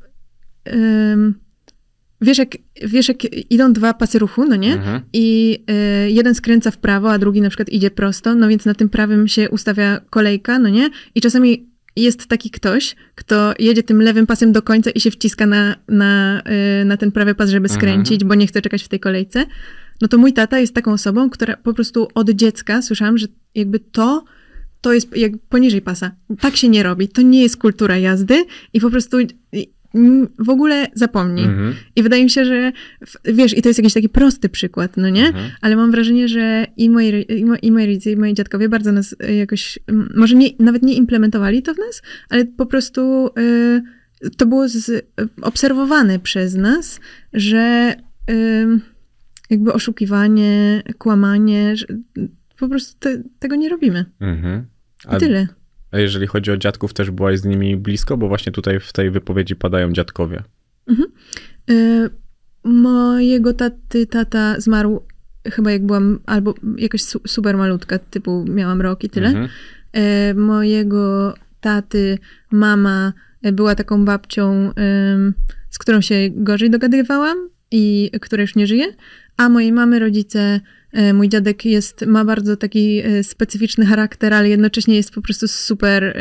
[SPEAKER 5] em, wiesz, jak, wiesz, jak idą dwa pasy ruchu, no nie?
[SPEAKER 4] Mhm.
[SPEAKER 5] I e, jeden skręca w prawo, a drugi na przykład idzie prosto, no więc na tym prawym się ustawia kolejka, no nie? I czasami jest taki ktoś, kto jedzie tym lewym pasem do końca i się wciska na, na, e, na ten prawy pas, żeby
[SPEAKER 4] Mhm.
[SPEAKER 5] skręcić, bo nie chce czekać w tej kolejce. No to mój tata jest taką osobą, która po prostu od dziecka słyszałam, że jakby to to jest jak poniżej pasa. Tak się nie robi. To nie jest kultura jazdy i po prostu w ogóle zapomnij.
[SPEAKER 4] Mhm.
[SPEAKER 5] I wydaje mi się, że wiesz, i to jest jakiś taki prosty przykład, no nie?
[SPEAKER 4] Mhm.
[SPEAKER 5] Ale mam wrażenie, że i moi, i mo- i moi rodzice, i moi dziadkowie bardzo nas y, jakoś, może nie, nawet nie implementowali to w nas, ale po prostu y, to było z, obserwowane przez nas, że y, jakby oszukiwanie, kłamanie, po prostu te, tego nie robimy.
[SPEAKER 4] Mhm.
[SPEAKER 5] I
[SPEAKER 4] A,
[SPEAKER 5] tyle.
[SPEAKER 4] A jeżeli chodzi o dziadków, też byłaś z nimi blisko? Bo właśnie tutaj w tej wypowiedzi padają dziadkowie.
[SPEAKER 5] Y, Mojego taty tata zmarł chyba jak byłam albo jakoś su- super malutka, typu miałam rok i tyle.
[SPEAKER 4] Mhm.
[SPEAKER 5] E, mojego taty mama była taką babcią, em, z którą się gorzej dogadywałam i która już nie żyje, a mojej mamy rodzice, mój dziadek jest, ma bardzo taki e, specyficzny charakter, ale jednocześnie jest po prostu super,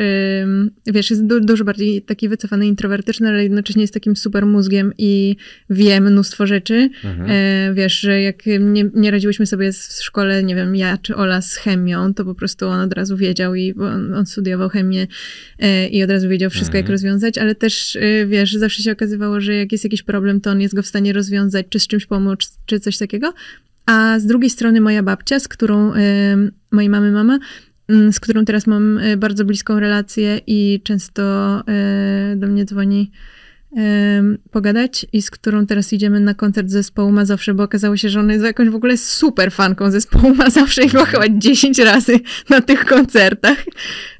[SPEAKER 5] wiesz, jest du- dużo bardziej taki wycofany, introwertyczny, ale jednocześnie jest takim super mózgiem i wie mnóstwo rzeczy.
[SPEAKER 4] Mhm.
[SPEAKER 5] E, wiesz, że jak nie, nie radziłyśmy sobie w szkole, nie wiem, ja czy Ola z chemią, to po prostu on od razu wiedział i on, on studiował chemię e, i od razu wiedział wszystko, jak
[SPEAKER 4] Mhm.
[SPEAKER 5] rozwiązać, ale też, e, wiesz, zawsze się okazywało, że jak jest jakiś problem, to on jest go w stanie rozwiązać, czy z czymś pomóc, czy coś takiego. A z drugiej strony moja babcia, z którą, mojej mamy mama, mm, z którą teraz mam e, bardzo bliską relację i często e, do mnie dzwoni pogadać i z którą teraz idziemy na koncert zespołu Mazowsze, bo okazało się, że ona jest jakąś w ogóle super fanką zespołu Mazowsze i była chyba 10 razy na tych koncertach.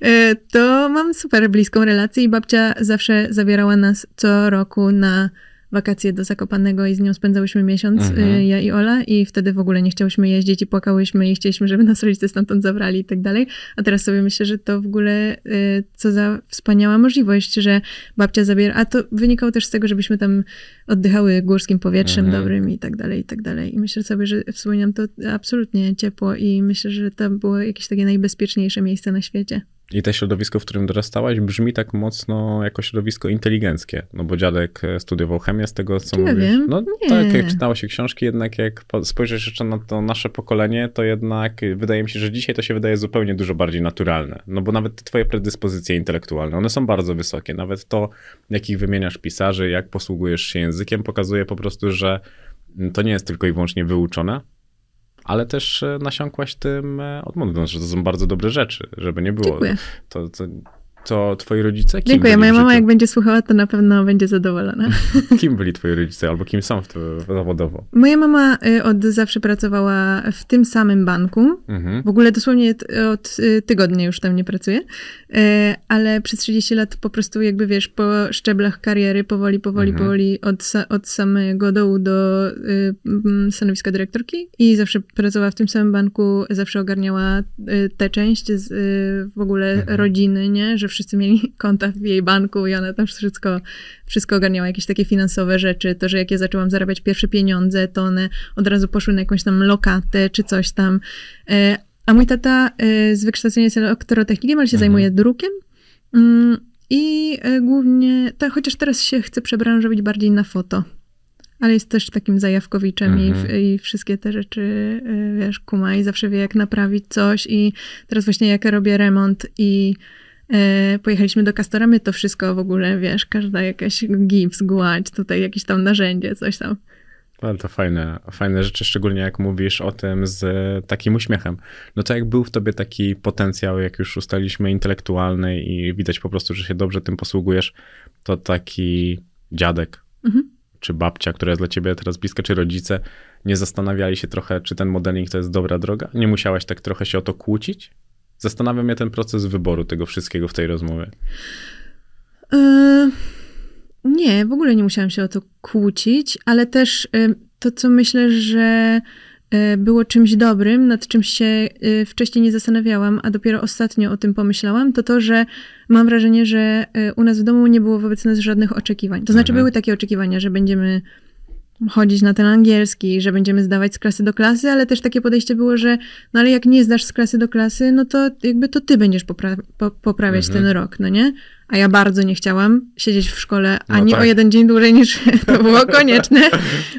[SPEAKER 5] E, To mam super bliską relację i babcia zawsze zabierała nas co roku na wakacje do Zakopanego i z nią spędzałyśmy miesiąc,
[SPEAKER 4] Mhm.
[SPEAKER 5] y, ja i Ola, i wtedy w ogóle nie chciałyśmy jeździć i płakałyśmy i chcieliśmy, żeby nas rodzice stamtąd zabrali i tak dalej. A teraz sobie myślę, że to w ogóle y, co za wspaniała możliwość, że babcia zabiera, a to wynikało też z tego, żebyśmy tam oddychały górskim powietrzem
[SPEAKER 4] Mhm.
[SPEAKER 5] dobrym i tak dalej, i tak dalej. I myślę sobie, że wspominam to absolutnie ciepło i myślę, że to było jakieś takie najbezpieczniejsze miejsce na świecie.
[SPEAKER 4] I to środowisko, w którym dorastałaś, brzmi tak mocno jako środowisko inteligenckie, no bo dziadek e, studiował chemię z tego, co
[SPEAKER 5] ja
[SPEAKER 4] mówisz.
[SPEAKER 5] wiem?
[SPEAKER 4] No
[SPEAKER 5] Nie.
[SPEAKER 4] tak, jak czytało się książki, jednak jak po- spojrzysz jeszcze na to nasze pokolenie, to jednak wydaje mi się, że dzisiaj to się wydaje zupełnie dużo bardziej naturalne. No bo nawet te twoje predyspozycje intelektualne, one są bardzo wysokie. Nawet to, jakich wymieniasz pisarzy, jak posługujesz się językiem, pokazuje po prostu, że to nie jest tylko i wyłącznie wyuczone, ale też e, nasiąkłaś tym e, odmową, że to są bardzo dobre rzeczy, żeby nie było.
[SPEAKER 5] Dziękuję.
[SPEAKER 4] To, to, to twoi rodzice? Kim
[SPEAKER 5] Dziękuję. Moja mama, jak będzie słuchała, to na pewno będzie zadowolona.
[SPEAKER 4] Kim byli twoi rodzice, albo kim są w to, zawodowo?
[SPEAKER 5] Moja mama y, od zawsze pracowała w tym samym banku.
[SPEAKER 4] Mhm.
[SPEAKER 5] W ogóle dosłownie od y, tygodnia już tam nie pracuję, Y, ale przez 30 lat po prostu jakby wiesz, po szczeblach kariery powoli, powoli,
[SPEAKER 4] Mhm.
[SPEAKER 5] powoli od, od samego dołu do stanowiska dyrektorki i zawsze pracowała w tym samym banku, zawsze ogarniała tę część z, w ogóle
[SPEAKER 4] Mhm.
[SPEAKER 5] rodziny, nie? Że wszyscy mieli konta w jej banku i ona tam wszystko, wszystko ogarniała, jakieś takie finansowe rzeczy, to, że jak ja zaczęłam zarabiać pierwsze pieniądze, to one od razu poszły na jakąś tam lokatę czy coś tam. E, A mój tata e, z wykształcenia jest elektrotechnikiem, ale się
[SPEAKER 4] Mhm.
[SPEAKER 5] zajmuje drukiem. Mm, I e, głównie, tak, chociaż teraz się chce przebranżowić bardziej na foto. Ale jest też takim zajawkowiczem i,
[SPEAKER 4] Mhm.
[SPEAKER 5] i wszystkie te rzeczy, wiesz, kuma i zawsze wie, jak naprawić coś. I teraz właśnie jak robię remont i pojechaliśmy do Castoramy, to wszystko w ogóle, wiesz, każda jakaś gips, gładź, tutaj jakieś tam narzędzie, coś tam.
[SPEAKER 4] Ale to fajne, fajne rzeczy, szczególnie jak mówisz o tym z takim uśmiechem. No to jak był w tobie taki potencjał, jak już ustaliliśmy, intelektualny i widać po prostu, że się dobrze tym posługujesz, to taki dziadek
[SPEAKER 5] Mhm.
[SPEAKER 4] czy babcia, która jest dla ciebie teraz bliska, czy rodzice, nie zastanawiali się trochę, czy ten modeling to jest dobra droga? Nie musiałaś tak trochę się o to kłócić? Zastanawia mnie ten proces wyboru tego wszystkiego w tej rozmowie.
[SPEAKER 5] E, Nie, w ogóle nie musiałam się o to kłócić, ale też e, to, co myślę, że e, było czymś dobrym, nad czym się wcześniej nie zastanawiałam, a dopiero ostatnio o tym pomyślałam, to to, że mam wrażenie, że u nas w domu nie było wobec nas żadnych oczekiwań. To znaczy,
[SPEAKER 4] Mhm.
[SPEAKER 5] były takie oczekiwania, że będziemy chodzić na ten angielski, że będziemy zdawać z klasy do klasy, ale też takie podejście było, że no ale jak nie zdasz z klasy do klasy, no to jakby to ty będziesz popra- po- poprawiać
[SPEAKER 4] Mhm.
[SPEAKER 5] ten rok, no nie? A ja bardzo nie chciałam siedzieć w szkole
[SPEAKER 4] No
[SPEAKER 5] ani
[SPEAKER 4] tak.
[SPEAKER 5] o jeden dzień dłużej niż to było konieczne,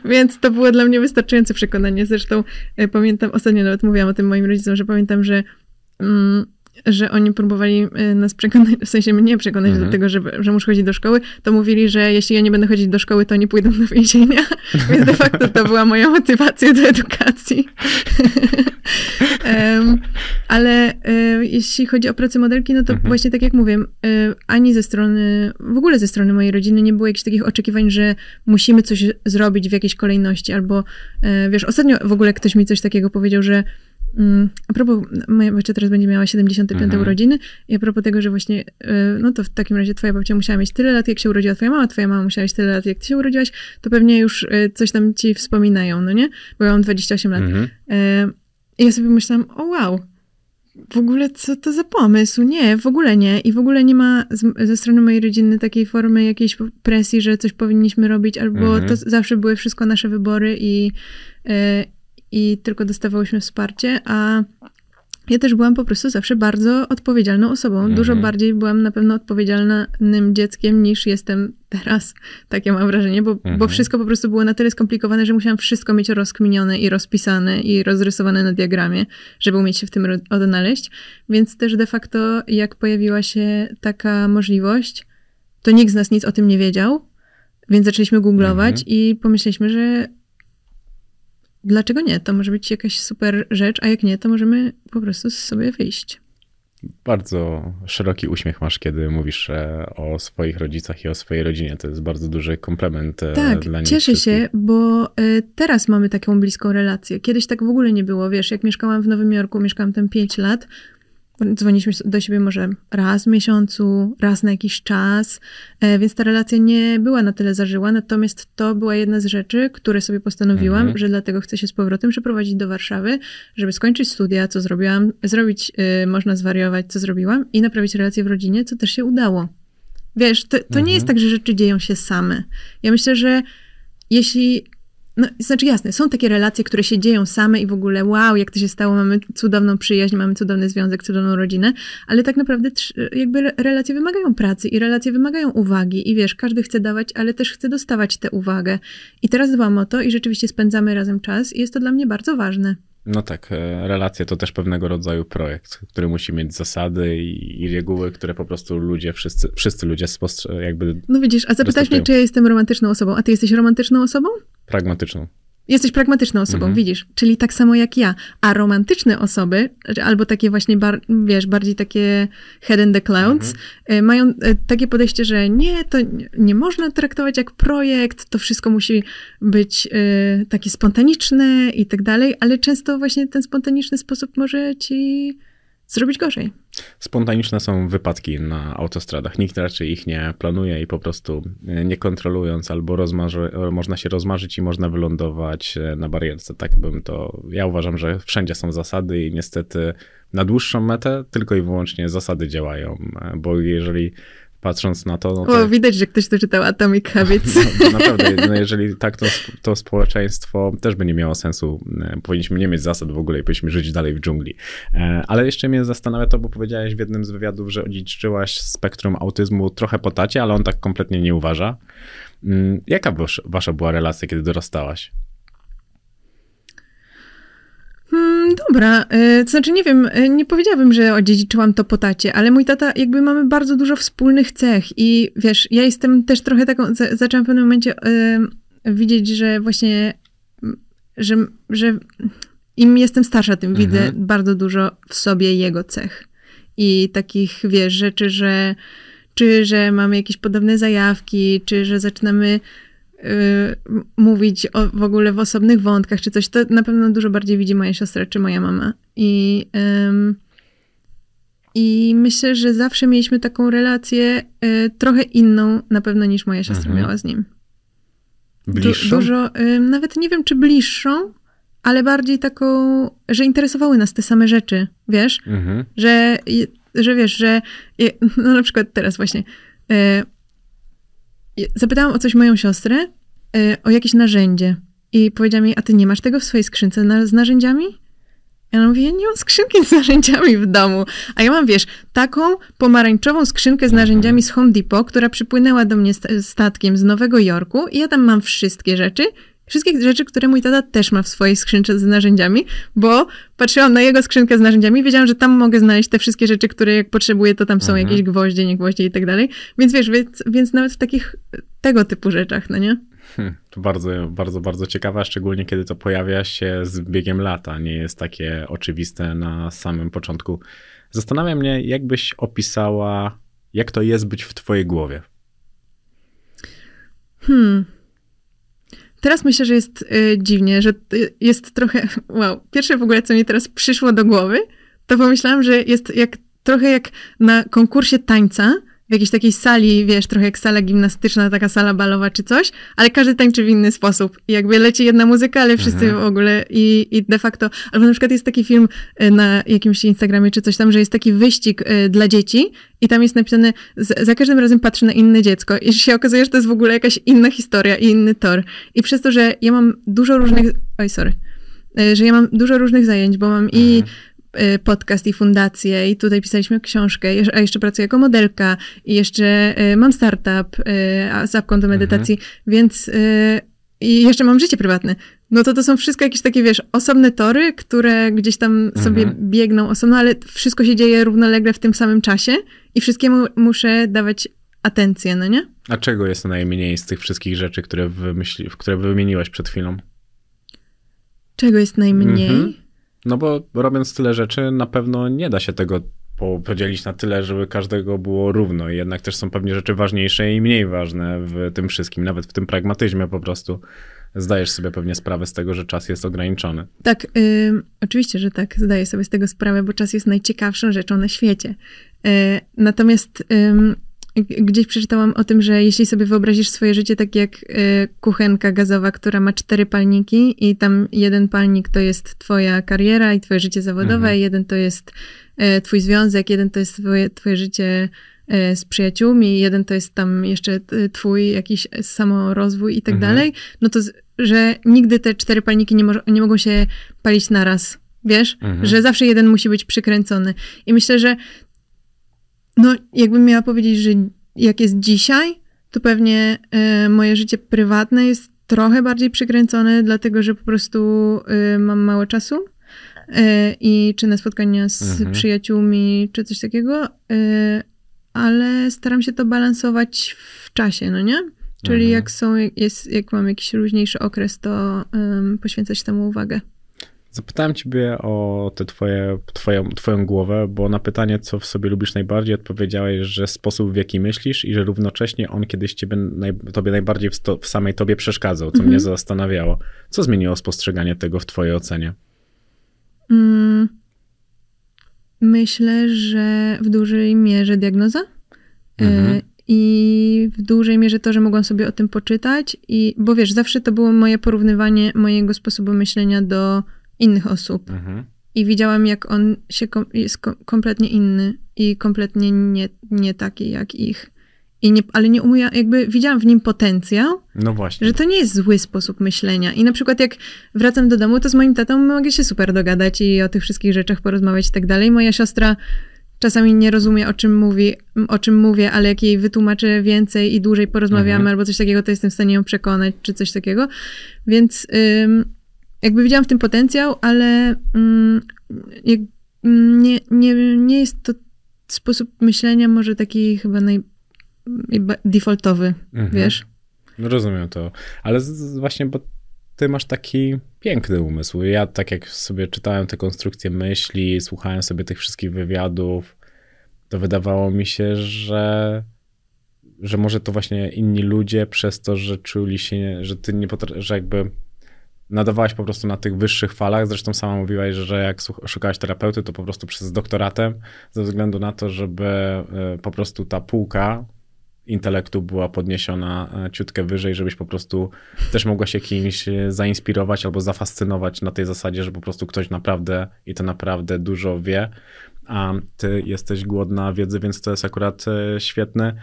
[SPEAKER 5] więc to było dla mnie wystarczające przekonanie. Zresztą e, pamiętam, ostatnio nawet mówiłam o tym moim rodzicom, że pamiętam, że mm, że oni próbowali e, nas przekonać, w sensie mnie przekonać
[SPEAKER 4] Mhm.
[SPEAKER 5] do tego, że, że muszę chodzić do szkoły, to mówili, że jeśli ja nie będę chodzić do szkoły, to oni pójdą do więzienia. Więc de facto to była moja motywacja do edukacji. Em, ale e, jeśli chodzi o pracę modelki, no to
[SPEAKER 4] Mhm.
[SPEAKER 5] właśnie tak jak mówię, e, ani ze strony, w ogóle ze strony mojej rodziny nie było jakichś takich oczekiwań, że musimy coś zrobić w jakiejś kolejności, albo wiesz, ostatnio w ogóle ktoś mi coś takiego powiedział, że A propos, moja babcia teraz będzie miała 75
[SPEAKER 4] Mhm.
[SPEAKER 5] urodziny i a propos tego, że właśnie, y, no to w takim razie twoja babcia musiała mieć tyle lat, jak się urodziła twoja mama, twoja mama musiała mieć tyle lat, jak ty się urodziłaś, to pewnie już y, coś tam ci wspominają, no nie? Bo ja mam 28 lat.
[SPEAKER 4] Mhm.
[SPEAKER 5] Y, I ja sobie myślałam, o wow, w ogóle co to za pomysł? Nie, w ogóle nie. I w ogóle nie ma z, ze strony mojej rodziny takiej formy jakiejś presji, że coś powinniśmy robić, albo
[SPEAKER 4] Mhm.
[SPEAKER 5] to zawsze były wszystko nasze wybory i, i tylko dostawałyśmy wsparcie, a ja też byłam po prostu zawsze bardzo odpowiedzialną osobą.
[SPEAKER 4] Mhm.
[SPEAKER 5] Dużo bardziej byłam na pewno odpowiedzialnym dzieckiem niż jestem teraz. Takie mam wrażenie, bo,
[SPEAKER 4] Mhm.
[SPEAKER 5] bo wszystko po prostu było na tyle skomplikowane, że musiałam wszystko mieć rozkminione i rozpisane i rozrysowane na diagramie, żeby umieć się w tym odnaleźć. Więc też de facto, jak pojawiła się taka możliwość, to nikt z nas nic o tym nie wiedział, więc zaczęliśmy googlować
[SPEAKER 4] Mhm.
[SPEAKER 5] i pomyśleliśmy, że dlaczego nie? To może być jakaś super rzecz, a jak nie, to możemy po prostu sobie wyjść.
[SPEAKER 4] Bardzo szeroki uśmiech masz, kiedy mówisz e, o swoich rodzicach i o swojej rodzinie. To jest bardzo duży komplement e,
[SPEAKER 5] Tak,
[SPEAKER 4] dla nich.
[SPEAKER 5] cieszę
[SPEAKER 4] wszystkich.
[SPEAKER 5] się, bo y, teraz mamy taką bliską relację. Kiedyś tak w ogóle nie było, wiesz, jak mieszkałam w Nowym Jorku, mieszkałam tam 5 lat, Dzwoniliśmy do siebie może raz w miesiącu, raz na jakiś czas, e, więc ta relacja nie była na tyle zażyła. Natomiast to była jedna z rzeczy, które sobie postanowiłam,
[SPEAKER 4] Mhm.
[SPEAKER 5] że dlatego chcę się z powrotem przeprowadzić do Warszawy, żeby skończyć studia, co zrobiłam, zrobić, y, można zwariować, co zrobiłam i naprawić relacje w rodzinie, co też się udało. Wiesz, to, to
[SPEAKER 4] Mhm.
[SPEAKER 5] nie jest tak, że rzeczy dzieją się same. Ja myślę, że jeśli. No, znaczy jasne, są takie relacje, które się dzieją same i w ogóle wow, jak to się stało, mamy cudowną przyjaźń, mamy cudowny związek, cudowną rodzinę, ale tak naprawdę jakby re- relacje wymagają pracy i relacje wymagają uwagi i wiesz, każdy chce dawać, ale też chce dostawać tę uwagę. I teraz dbam o to i rzeczywiście spędzamy razem czas i jest to dla mnie bardzo ważne.
[SPEAKER 4] No tak, e, relacje to też pewnego rodzaju projekt, który musi mieć zasady i, i reguły, które po prostu ludzie, wszyscy, wszyscy ludzie spostrze- jakby
[SPEAKER 5] No widzisz, a zapytałeś mnie, czy ja jestem romantyczną osobą, a ty jesteś romantyczną osobą?
[SPEAKER 4] Pragmatyczną.
[SPEAKER 5] Jesteś pragmatyczną osobą,
[SPEAKER 4] Mhm.
[SPEAKER 5] widzisz, czyli tak samo jak ja. A romantyczne osoby, albo takie właśnie, bar, wiesz, bardziej takie head in the clouds,
[SPEAKER 4] Mhm.
[SPEAKER 5] y, mają y, takie podejście, że nie, to nie, nie można traktować jak projekt, to wszystko musi być y, takie spontaniczne i tak dalej, ale często właśnie ten spontaniczny sposób może ci zrobić gorzej.
[SPEAKER 4] Spontaniczne są wypadki na autostradach. Nikt raczej ich nie planuje i po prostu e, nie kontrolując albo rozmarzy, e, można się rozmarzyć i można wylądować e, na barierce. Tak bym to. Ja uważam, że wszędzie są zasady i niestety na dłuższą metę tylko i wyłącznie zasady działają, bo jeżeli patrząc na to. No to
[SPEAKER 5] O, widać, że ktoś tu czytał Atomic Habits.
[SPEAKER 4] No, naprawdę, no jeżeli tak, to, to społeczeństwo też by nie miało sensu. E, Powinniśmy nie mieć zasad w ogóle i powinniśmy żyć dalej w dżungli. E, Ale jeszcze mnie zastanawia to, bo powiedziałeś w jednym z wywiadów, że odziedziczyłaś spektrum autyzmu trochę po tacie, ale on tak kompletnie nie uważa. Mm, Jaka wasz- wasza była relacja, kiedy dorastałaś?
[SPEAKER 5] Hmm, dobra, y, to znaczy nie wiem, y, nie powiedziałabym, że odziedziczyłam to po tacie, ale mój tata, jakby mamy bardzo dużo wspólnych cech i wiesz, ja jestem też trochę taką, za, zaczęłam w pewnym momencie y, widzieć, że właśnie, mm, że, że im jestem starsza, tym
[SPEAKER 4] Mhm.
[SPEAKER 5] widzę bardzo dużo w sobie jego cech i takich, wiesz, rzeczy, że czy że mamy jakieś podobne zajawki, czy że zaczynamy mówić o, w ogóle w osobnych wątkach, czy coś, to na pewno dużo bardziej widzi moja siostra, czy moja mama. I, ym, i myślę, że zawsze mieliśmy taką relację y, trochę inną na pewno niż moja siostra
[SPEAKER 4] Mhm.
[SPEAKER 5] miała z nim. Du-
[SPEAKER 4] Bliższą?
[SPEAKER 5] Dużo, ym, nawet nie wiem, czy bliższą, ale bardziej taką, że interesowały nas te same rzeczy, wiesz?
[SPEAKER 4] Mhm.
[SPEAKER 5] że, że wiesz, że no na przykład teraz właśnie e, zapytałam o coś moją siostrę, e, o jakieś narzędzie i powiedziała mi, a ty nie masz tego w swojej skrzynce na, z narzędziami? Ja ona mówi, ja nie mam skrzynki z narzędziami w domu. A ja mam, wiesz, taką pomarańczową skrzynkę z narzędziami z Home Depot, która przypłynęła do mnie st- statkiem z Nowego Jorku i ja tam mam wszystkie rzeczy, wszystkie rzeczy, które mój tata też ma w swojej skrzynce z narzędziami, bo patrzyłam na jego skrzynkę z narzędziami i wiedziałam, że tam mogę znaleźć te wszystkie rzeczy, które jak potrzebuję, to tam są
[SPEAKER 4] Mhm.
[SPEAKER 5] jakieś gwoździe, nie gwoździe i tak dalej. Więc wiesz, więc, więc nawet w takich tego typu rzeczach, no nie?
[SPEAKER 4] Hmm, To bardzo, bardzo, bardzo ciekawe, szczególnie kiedy to pojawia się z biegiem lata. Nie jest takie oczywiste na samym początku. Zastanawia mnie, jak byś opisała, jak to jest być w twojej głowie.
[SPEAKER 5] Hmm. Teraz myślę, że jest y, dziwnie, że y, jest trochę. Wow. Pierwsze w ogóle, co mi teraz przyszło do głowy, to pomyślałam, że jest jak trochę jak na konkursie tańca. W jakiejś takiej sali, wiesz, trochę jak sala gimnastyczna, taka sala balowa czy coś, ale każdy tańczy w inny sposób. I jakby leci jedna muzyka, ale wszyscy
[SPEAKER 4] Mhm.
[SPEAKER 5] w ogóle i, i de facto. Albo na przykład jest taki film y, na jakimś Instagramie czy coś tam, że jest taki wyścig y, dla dzieci i tam jest napisane, za każdym razem patrzę na inne dziecko i się okazuje, że to jest w ogóle jakaś inna historia i inny tor. I przez to, że ja mam dużo różnych, oj sorry, Y, że ja mam dużo różnych zajęć, bo mam i y, podcast i fundację i tutaj pisaliśmy książkę, a jeszcze pracuję jako modelka i jeszcze y, mam startup y, z apką do medytacji, więc y, i jeszcze mam życie prywatne. No to to są wszystko jakieś takie, wiesz, osobne tory, które gdzieś tam sobie
[SPEAKER 4] Mhm.
[SPEAKER 5] biegną osobno, ale wszystko się dzieje równolegle w tym samym czasie i wszystkiemu muszę dawać atencję, no nie?
[SPEAKER 4] A czego jest najmniej z tych wszystkich rzeczy, które, wymyśli, które wymieniłaś przed chwilą?
[SPEAKER 5] Czego jest najmniej?
[SPEAKER 4] Mhm. No bo robiąc tyle rzeczy, na pewno nie da się tego po- podzielić na tyle, żeby każdego było równo. I jednak też są pewnie rzeczy ważniejsze i mniej ważne w tym wszystkim, nawet w tym pragmatyzmie po prostu. zdajesz sobie pewnie sprawę z tego, że czas jest ograniczony.
[SPEAKER 5] Tak, ym, oczywiście, że tak, zdaję sobie z tego sprawę, bo czas jest najciekawszą rzeczą na świecie. Y, natomiast ym, gdzieś przeczytałam o tym, że jeśli sobie wyobrazisz swoje życie tak jak y, kuchenka gazowa, która ma cztery palniki i tam jeden palnik to jest twoja kariera i twoje życie zawodowe,
[SPEAKER 4] Mhm.
[SPEAKER 5] jeden to jest y, twój związek, jeden to jest twoje, twoje życie y, z przyjaciółmi, jeden to jest tam jeszcze twój jakiś samorozwój i tak
[SPEAKER 4] Mhm.
[SPEAKER 5] dalej, no to że nigdy te cztery palniki nie, mo- nie mogą się palić naraz. Wiesz,
[SPEAKER 4] Mhm.
[SPEAKER 5] że zawsze jeden musi być przykręcony. I myślę, że no, jakbym miała powiedzieć, że jak jest dzisiaj, to pewnie e, moje życie prywatne jest trochę bardziej przykręcone, dlatego że po prostu e, mam mało czasu. E, I czy na spotkania z
[SPEAKER 4] Mhm.
[SPEAKER 5] przyjaciółmi, czy coś takiego, ale staram się to balansować w czasie, no nie? Czyli
[SPEAKER 4] Mhm.
[SPEAKER 5] jak są, jest, jak mam jakiś luźniejszy okres, to em, poświęcać temu uwagę.
[SPEAKER 4] Zapytałem ciebie o te twoje, twoją, twoją głowę, bo na pytanie, co w sobie lubisz najbardziej, odpowiedziałeś, że sposób, w jaki myślisz i że równocześnie on kiedyś ciebie, naj, tobie najbardziej w, w samej tobie przeszkadzał, co
[SPEAKER 5] Mhm.
[SPEAKER 4] mnie zastanawiało. Co zmieniło spostrzeganie tego w twojej ocenie?
[SPEAKER 5] Mm, myślę, że w dużej mierze diagnoza.
[SPEAKER 4] Mhm.
[SPEAKER 5] Y, I w dużej mierze to, że mogłam sobie o tym poczytać, i, bo wiesz, zawsze to było moje porównywanie mojego sposobu myślenia do innych osób.
[SPEAKER 4] Mhm.
[SPEAKER 5] I widziałam, jak on się kom, jest kom, kompletnie inny i kompletnie nie, nie taki jak ich. I nie, ale nie umuja, jakby widziałam w nim potencjał,
[SPEAKER 4] No właśnie.
[SPEAKER 5] że to nie jest zły sposób myślenia. I na przykład jak wracam do domu, to z moim tatą mogę się super dogadać i o tych wszystkich rzeczach porozmawiać i tak dalej. Moja siostra czasami nie rozumie, o czym mówi, o czym mówię, ale jak jej wytłumaczę więcej i dłużej porozmawiamy
[SPEAKER 4] Mhm.
[SPEAKER 5] albo coś takiego, to jestem w stanie ją przekonać, czy coś takiego. Więc ym, jakby widziałam w tym potencjał, ale ym, jak, ym, nie, nie, nie jest to sposób myślenia może taki chyba naj, defaultowy,
[SPEAKER 4] Mhm.
[SPEAKER 5] wiesz?
[SPEAKER 4] No rozumiem to, ale z, z- właśnie, bo ty masz taki piękny umysł. Ja tak jak sobie czytałem te konstrukcje myśli, słuchałem sobie tych wszystkich wywiadów, to wydawało mi się, że, że może to właśnie inni ludzie przez to, że czuli się, że ty nie potra- że jakby nadawałaś po prostu na tych wyższych falach. Zresztą sama mówiłaś, że jak szukałaś terapeuty, to po prostu przez doktoratem, ze względu na to, żeby e, po prostu ta półka intelektu była podniesiona e, ciutkę wyżej, żebyś po prostu też mogła się kimś e, zainspirować albo zafascynować na tej zasadzie, że po prostu ktoś naprawdę i to naprawdę dużo wie, a ty jesteś głodna wiedzy, więc to jest akurat e, świetny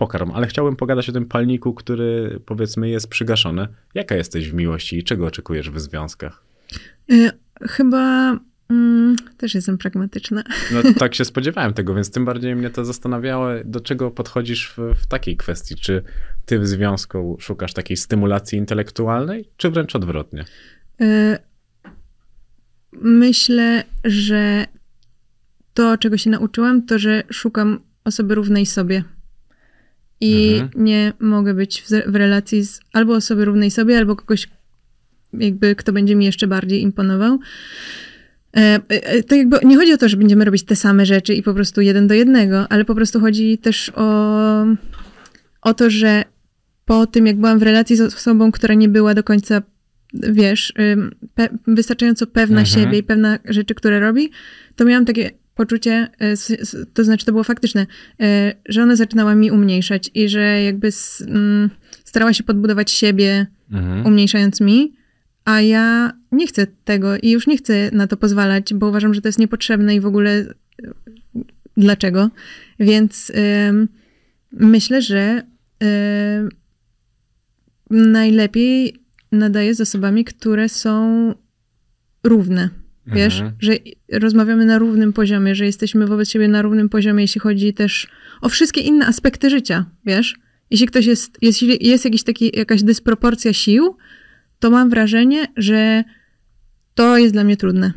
[SPEAKER 4] pokarm. Ale chciałbym pogadać o tym palniku, który powiedzmy jest przygaszony. Jaka jesteś w miłości i czego oczekujesz w związkach?
[SPEAKER 5] Y, Chyba mm, też jestem pragmatyczna.
[SPEAKER 4] No tak się spodziewałem tego, więc tym bardziej mnie to zastanawiało, do czego podchodzisz w, w takiej kwestii. Czy ty w związku szukasz takiej stymulacji intelektualnej, czy wręcz odwrotnie?
[SPEAKER 5] Y, Myślę, że to, czego się nauczyłam, to, że szukam osoby równej sobie. I
[SPEAKER 4] Mhm.
[SPEAKER 5] nie mogę być w, w relacji z albo osoby równej sobie, albo kogoś, jakby, kto będzie mi jeszcze bardziej imponował. E, e, To jakby nie chodzi o to, że będziemy robić te same rzeczy i po prostu jeden do jednego, ale po prostu chodzi też o, o to, że po tym, jak byłam w relacji z osobą, która nie była do końca, wiesz, pe- wystarczająco pewna
[SPEAKER 4] Mhm.
[SPEAKER 5] siebie i pewna rzeczy, które robi, to miałam takie poczucie, s- to znaczy to było faktyczne, y, że ona zaczynała mi umniejszać i że jakby mm, starała się podbudować siebie,
[SPEAKER 4] Mhm.
[SPEAKER 5] umniejszając mi, a ja nie chcę tego i już nie chcę na to pozwalać, bo uważam, że to jest niepotrzebne i w ogóle y, dlaczego. Więc myślę, że najlepiej nadaje z osobami, które są równe. Wiesz,
[SPEAKER 4] Mhm.
[SPEAKER 5] że rozmawiamy na równym poziomie, że jesteśmy wobec siebie na równym poziomie, jeśli chodzi też o wszystkie inne aspekty życia, wiesz? Jeśli ktoś jest, jeśli jest jakiś taki, jakaś dysproporcja sił, to mam wrażenie, że to jest dla mnie trudne.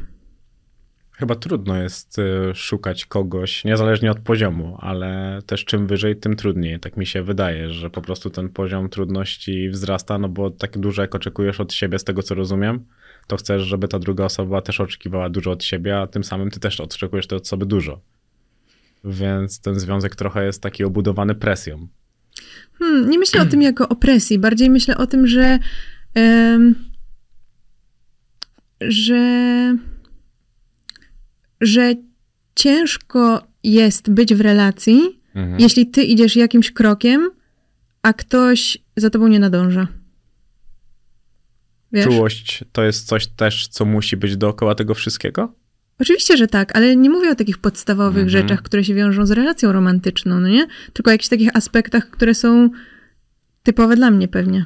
[SPEAKER 4] Chyba trudno jest y, szukać kogoś, niezależnie od poziomu, ale też czym wyżej, tym trudniej. Tak mi się wydaje, że po prostu ten poziom trudności wzrasta, no bo tak dużo jak oczekujesz od siebie, z tego co rozumiem, to chcesz, żeby ta druga osoba też oczekiwała dużo od siebie, a tym samym ty też oczekujesz tej osoby dużo. Więc ten związek trochę jest taki obudowany presją.
[SPEAKER 5] Hmm, nie myślę o tym jako o presji, bardziej myślę o tym, że em, że, że ciężko jest być w relacji,
[SPEAKER 4] Mhm.
[SPEAKER 5] jeśli ty idziesz jakimś krokiem, a ktoś za tobą nie nadąża. Wiesz?
[SPEAKER 4] Czułość to jest coś też, co musi być dookoła tego wszystkiego?
[SPEAKER 5] Oczywiście, że tak, ale nie mówię o takich podstawowych
[SPEAKER 4] Mhm.
[SPEAKER 5] rzeczach, które się wiążą z relacją romantyczną, no nie? Tylko o jakichś takich aspektach, które są typowe dla mnie pewnie.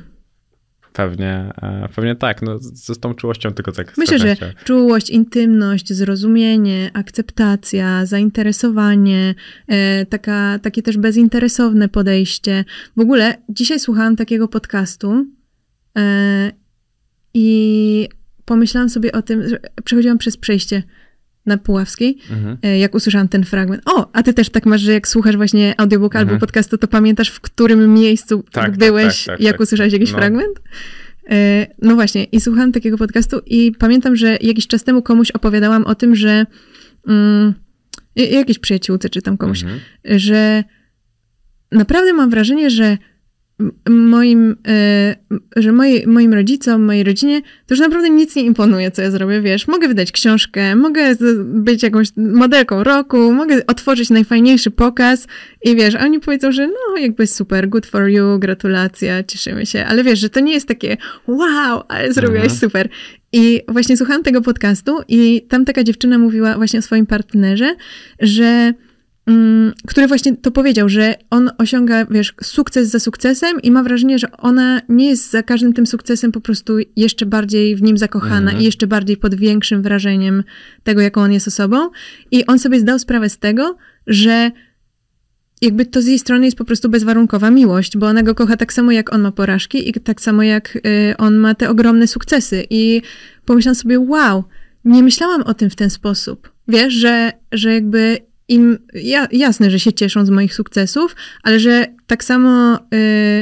[SPEAKER 4] Pewnie, e, pewnie tak. No, z, tą czułością tylko tak.
[SPEAKER 5] Myślę, że
[SPEAKER 4] chciałem.
[SPEAKER 5] czułość, intymność, zrozumienie, akceptacja, zainteresowanie, e, taka, takie też bezinteresowne podejście. W ogóle dzisiaj słuchałam takiego podcastu e, i pomyślałam sobie o tym, że przechodziłam przez przejście na Puławskiej,
[SPEAKER 4] Mhm.
[SPEAKER 5] e, jak usłyszałam ten fragment. O, a ty też tak masz, że jak słuchasz właśnie audiobooka
[SPEAKER 4] Mhm.
[SPEAKER 5] albo podcastu, to pamiętasz, w którym miejscu
[SPEAKER 4] Tak, tak,
[SPEAKER 5] byłeś,
[SPEAKER 4] tak, tak,
[SPEAKER 5] jak
[SPEAKER 4] tak.
[SPEAKER 5] usłyszałeś jakiś
[SPEAKER 4] No.
[SPEAKER 5] fragment? E, No właśnie, i słuchałam takiego podcastu i pamiętam, że jakiś czas temu komuś opowiadałam o tym, że mm, jakiejś przyjaciółce czy tam komuś,
[SPEAKER 4] Mhm.
[SPEAKER 5] że naprawdę mam wrażenie, że moim, e, że moi, moim rodzicom, mojej rodzinie, to już naprawdę nic nie imponuje, co ja zrobię, wiesz. Mogę wydać książkę, mogę być jakąś modelką roku, mogę otworzyć najfajniejszy pokaz i wiesz, a oni powiedzą, że no jakby super, good for you, gratulacja, cieszymy się, ale wiesz, że to nie jest takie wow, ale zrobiłaś
[SPEAKER 4] Mhm.
[SPEAKER 5] super. I właśnie słuchałam tego podcastu i tam taka dziewczyna mówiła właśnie o swoim partnerze, że który właśnie to powiedział, że on osiąga, wiesz, sukces za sukcesem i ma wrażenie, że ona nie jest za każdym tym sukcesem po prostu jeszcze bardziej w nim zakochana
[SPEAKER 4] Mhm.
[SPEAKER 5] i jeszcze bardziej pod większym wrażeniem tego, jaką on jest osobą. I on sobie zdał sprawę z tego, że jakby to z jej strony jest po prostu bezwarunkowa miłość, bo ona go kocha tak samo jak on ma porażki i tak samo jak y, on ma te ogromne sukcesy. I pomyślałam sobie, wow, nie myślałam o tym w ten sposób. Wiesz, że, że jakby im, ja, jasne, że się cieszą z moich sukcesów, ale że tak samo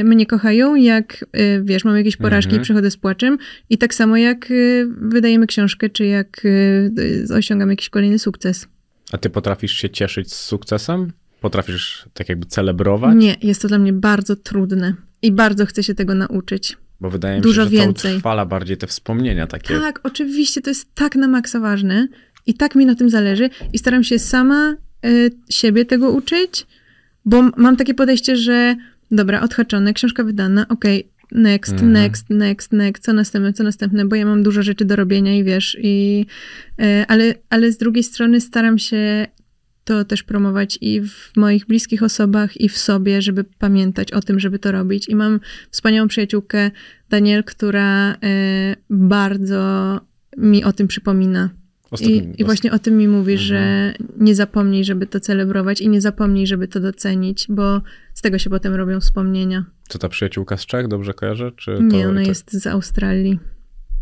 [SPEAKER 5] y, mnie kochają, jak y, wiesz, mam jakieś porażki
[SPEAKER 4] Mhm.
[SPEAKER 5] i przychodzę z płaczem i tak samo jak y, wydajemy książkę, czy jak y, y, osiągam jakiś kolejny sukces.
[SPEAKER 4] A ty potrafisz się cieszyć z sukcesem? Potrafisz tak jakby celebrować?
[SPEAKER 5] Nie, jest to dla mnie bardzo trudne i bardzo chcę się tego nauczyć.
[SPEAKER 4] Bo wydaje mi
[SPEAKER 5] Dużo
[SPEAKER 4] się, że
[SPEAKER 5] więcej.
[SPEAKER 4] to utrwala bardziej te wspomnienia takie.
[SPEAKER 5] Tak, oczywiście, to jest tak na maksa ważne i tak mi na tym zależy i staram się sama siebie tego uczyć, bo mam takie podejście, że dobra, odhaczone, książka wydana, okej, next,
[SPEAKER 4] Mhm.
[SPEAKER 5] next, next, next, co następne, co następne, bo ja mam dużo rzeczy do robienia i wiesz, i, y, ale, ale z drugiej strony staram się to też promować i w moich bliskich osobach, i w sobie, żeby pamiętać o tym, żeby to robić. I mam wspaniałą przyjaciółkę, Daniel, która y, bardzo mi o tym przypomina. I, I właśnie o tym mi mówi,
[SPEAKER 4] Mhm.
[SPEAKER 5] że nie zapomnij, żeby to celebrować i nie zapomnij, żeby to docenić, bo z tego się potem robią wspomnienia.
[SPEAKER 4] To ta przyjaciółka z Czech, dobrze kojarzę? Czy to,
[SPEAKER 5] Nie, ona
[SPEAKER 4] to,
[SPEAKER 5] jest z Australii.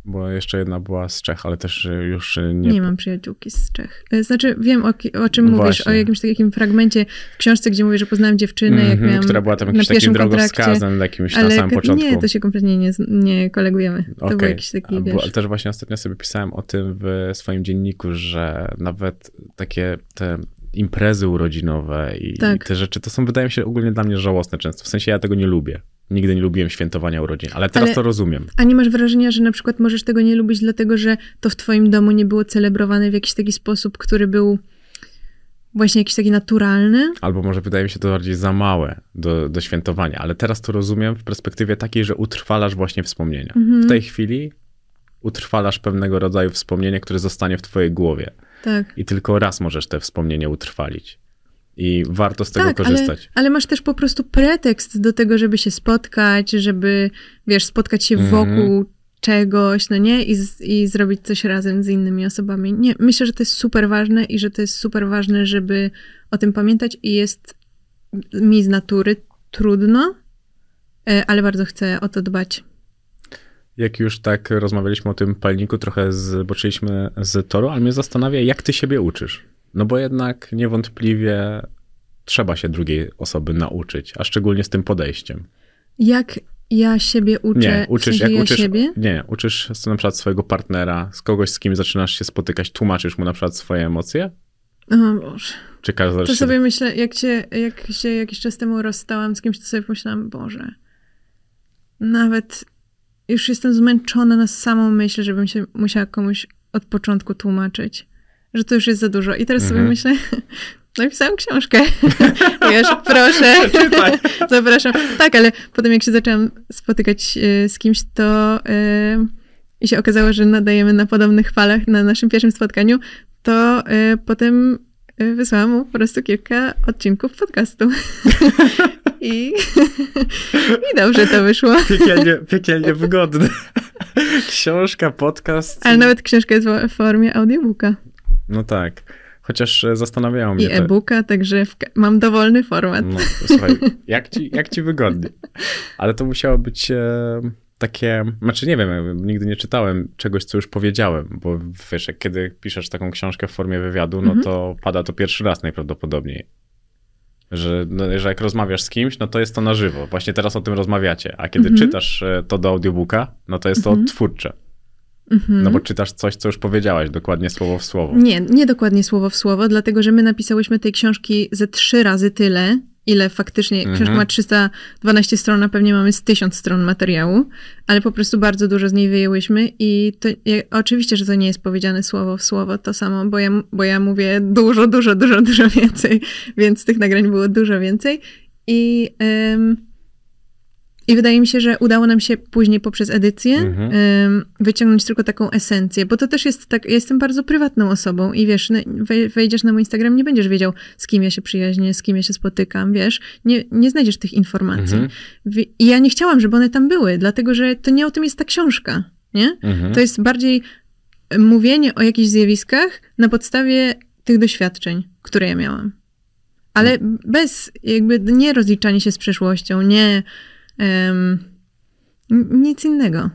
[SPEAKER 4] Bo jeszcze jedna była z Czech, ale też y, już y,
[SPEAKER 5] Nie,
[SPEAKER 4] nie...
[SPEAKER 5] mam przyjaciółki z Czech. Y, Znaczy, wiem o, o czym
[SPEAKER 4] No
[SPEAKER 5] mówisz,
[SPEAKER 4] właśnie.
[SPEAKER 5] o jakimś takim fragmencie w książce, gdzie mówię, że poznałam dziewczynę, jak
[SPEAKER 4] Mhm,
[SPEAKER 5] miałam
[SPEAKER 4] która była tam
[SPEAKER 5] na
[SPEAKER 4] jakimś takim drogowskazem jakimś na
[SPEAKER 5] Ale
[SPEAKER 4] samym
[SPEAKER 5] k-
[SPEAKER 4] początku.
[SPEAKER 5] nie, to się kompletnie nie, nie kolegujemy. To był
[SPEAKER 4] Okej.
[SPEAKER 5] jakiś taki,
[SPEAKER 4] bo-
[SPEAKER 5] wiesz...
[SPEAKER 4] Ale też właśnie ostatnio sobie pisałem o tym w swoim dzienniku, że nawet takie te imprezy urodzinowe i,
[SPEAKER 5] Tak.
[SPEAKER 4] i te rzeczy, to są wydają się ogólnie dla mnie żałosne często. W sensie ja tego nie lubię. Nigdy nie lubiłem świętowania urodzin, ale teraz
[SPEAKER 5] Ale-
[SPEAKER 4] to rozumiem.
[SPEAKER 5] A nie masz wrażenia, że na przykład możesz tego nie lubić, dlatego że to w twoim domu nie było celebrowane w jakiś taki sposób, który był właśnie jakiś taki naturalny?
[SPEAKER 4] Albo może wydaje mi się to bardziej za małe do, do świętowania, ale teraz to rozumiem w perspektywie takiej, że utrwalasz właśnie wspomnienia.
[SPEAKER 5] Mhm.
[SPEAKER 4] W tej chwili utrwalasz pewnego rodzaju wspomnienie, które zostanie w twojej głowie.
[SPEAKER 5] Tak.
[SPEAKER 4] I tylko raz możesz te wspomnienie utrwalić. I warto z tego
[SPEAKER 5] tak, ale,
[SPEAKER 4] korzystać.
[SPEAKER 5] ale masz też po prostu pretekst do tego, żeby się spotkać, żeby, wiesz, spotkać się
[SPEAKER 4] Mhm.
[SPEAKER 5] wokół czegoś, no nie? I, z, I zrobić coś razem z innymi osobami. Nie, myślę, że to jest super ważne i że to jest super ważne, żeby o tym pamiętać i jest mi z natury trudno, e, ale bardzo chcę o to dbać.
[SPEAKER 4] Jak już tak rozmawialiśmy o tym palniku, trochę zboczyliśmy z toru, ale mnie zastanawia, jak ty siebie uczysz. No bo jednak niewątpliwie trzeba się drugiej osoby nauczyć, a szczególnie z tym podejściem.
[SPEAKER 5] Jak ja siebie uczę,
[SPEAKER 4] Nie, uczysz, jak
[SPEAKER 5] ja
[SPEAKER 4] uczysz,
[SPEAKER 5] siebie?
[SPEAKER 4] nie, uczysz na przykład swojego partnera, z kogoś, z kim zaczynasz się spotykać, tłumaczysz mu na przykład swoje emocje?
[SPEAKER 5] O Boże.
[SPEAKER 4] Czy każdy
[SPEAKER 5] To sobie myślę, jak się, jak się jakiś czas temu rozstałam z kimś, to sobie pomyślałam, Boże, nawet już jestem zmęczona na samą myśl, żebym się musiała komuś od początku tłumaczyć. Że to już jest za dużo. I teraz sobie
[SPEAKER 4] Mhm.
[SPEAKER 5] myślę, napisałam książkę. Wiesz, proszę. Zapraszam. Tak, ale potem jak się zaczęłam spotykać e, z kimś, to e, i się okazało, że nadajemy na podobnych falach na naszym pierwszym spotkaniu, to e, potem wysłałam mu po prostu kilka odcinków podcastu. I, I dobrze to wyszło.
[SPEAKER 4] Piekielnie, piekielnie wygodne. Książka, podcast.
[SPEAKER 5] Ale nawet książka jest w formie audiobooka
[SPEAKER 4] No tak. Chociaż e, zastanawiało mnie
[SPEAKER 5] i e-booka, także w, mam dowolny format.
[SPEAKER 4] No, słuchaj, jak ci, jak ci wygodnie. Ale to musiało być e, takie, znaczy nie wiem, ja nigdy nie czytałem czegoś, co już powiedziałem, bo wiesz, jak kiedy piszesz taką książkę w formie wywiadu, no to pada to pierwszy raz najprawdopodobniej. Że, no, że jak rozmawiasz z kimś, no to jest to na żywo. Właśnie teraz o tym rozmawiacie. A kiedy czytasz e, to do audiobooka, no to jest to twórcze. No bo czytasz coś, co już powiedziałaś, dokładnie słowo w słowo.
[SPEAKER 5] Nie, nie dokładnie słowo w słowo, dlatego że my napisałyśmy tej książki ze trzy razy tyle, ile faktycznie.
[SPEAKER 4] Mhm.
[SPEAKER 5] Książka ma 312 stron, a pewnie mamy z 1000 stron materiału, ale po prostu bardzo dużo z niej wyjęłyśmy i to ja, oczywiście, że to nie jest powiedziane słowo w słowo to samo, bo ja, bo ja mówię dużo, dużo, dużo, dużo więcej, więc tych nagrań było dużo więcej i... i wydaje mi się, że udało nam się później poprzez edycję
[SPEAKER 4] Mhm.
[SPEAKER 5] wyciągnąć tylko taką esencję, bo to też jest tak, ja jestem bardzo prywatną osobą i wiesz, no, wej- wejdziesz na mój Instagram, nie będziesz wiedział, z kim ja się przyjaźnię, z kim ja się spotykam, wiesz, nie, nie znajdziesz tych informacji.
[SPEAKER 4] Mhm.
[SPEAKER 5] I ja nie chciałam, żeby one tam były, dlatego że to nie o tym jest ta książka, nie?
[SPEAKER 4] Mhm.
[SPEAKER 5] To jest bardziej mówienie o jakichś zjawiskach na podstawie tych doświadczeń, które ja miałam. Ale bez jakby nie rozliczanie się z przeszłością, nie nic innego.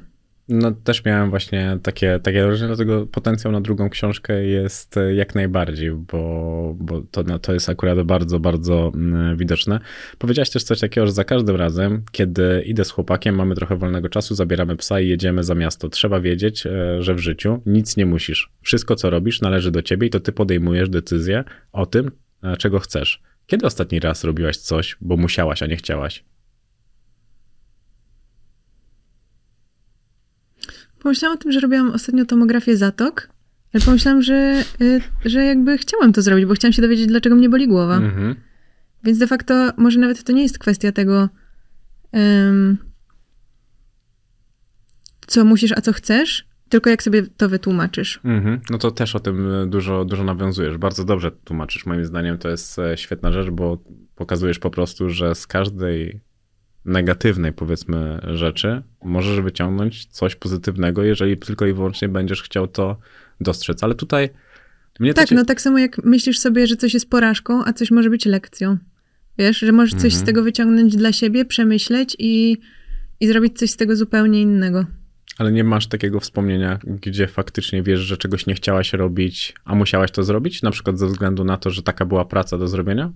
[SPEAKER 4] No też miałem właśnie takie, takie wrażenie, dlatego potencjał na drugą książkę jest e, jak najbardziej, bo, bo to, no, to jest akurat bardzo, bardzo mm, widoczne. Powiedziałaś też coś takiego, że za każdym razem, kiedy idę z chłopakiem, mamy trochę wolnego czasu, zabieramy psa i jedziemy za miasto. Trzeba wiedzieć, e, że w życiu nic nie musisz. Wszystko, co robisz, należy do ciebie i to ty podejmujesz decyzję o tym, e, czego chcesz. Kiedy ostatni raz robiłaś coś, bo musiałaś, a nie chciałaś?
[SPEAKER 5] Pomyślałam o tym, że robiłam ostatnio tomografię zatok, ale pomyślałam, że, y, że jakby chciałam to zrobić, bo chciałam się dowiedzieć, dlaczego mnie boli głowa.
[SPEAKER 4] Mhm.
[SPEAKER 5] Więc de facto może nawet to nie jest kwestia tego, em, co musisz, a co chcesz, tylko jak sobie to wytłumaczysz.
[SPEAKER 4] Mhm. No to też o tym e, dużo, dużo nawiązujesz. Bardzo dobrze tłumaczysz. Moim zdaniem to jest e, świetna rzecz, bo pokazujesz po prostu, że z każdej negatywnej, powiedzmy, rzeczy możesz wyciągnąć coś pozytywnego, jeżeli tylko i wyłącznie będziesz chciał to dostrzec. Ale tutaj mnie
[SPEAKER 5] Tak,
[SPEAKER 4] cie-
[SPEAKER 5] no tak samo jak myślisz sobie, że coś jest porażką, a coś może być lekcją. Wiesz, że możesz coś
[SPEAKER 4] Mhm.
[SPEAKER 5] z tego wyciągnąć dla siebie, przemyśleć i, i zrobić coś z tego zupełnie innego.
[SPEAKER 4] Ale nie masz takiego wspomnienia, gdzie faktycznie wiesz, że czegoś nie chciałaś robić, a musiałaś to zrobić? Na przykład ze względu na to, że taka była praca do zrobienia?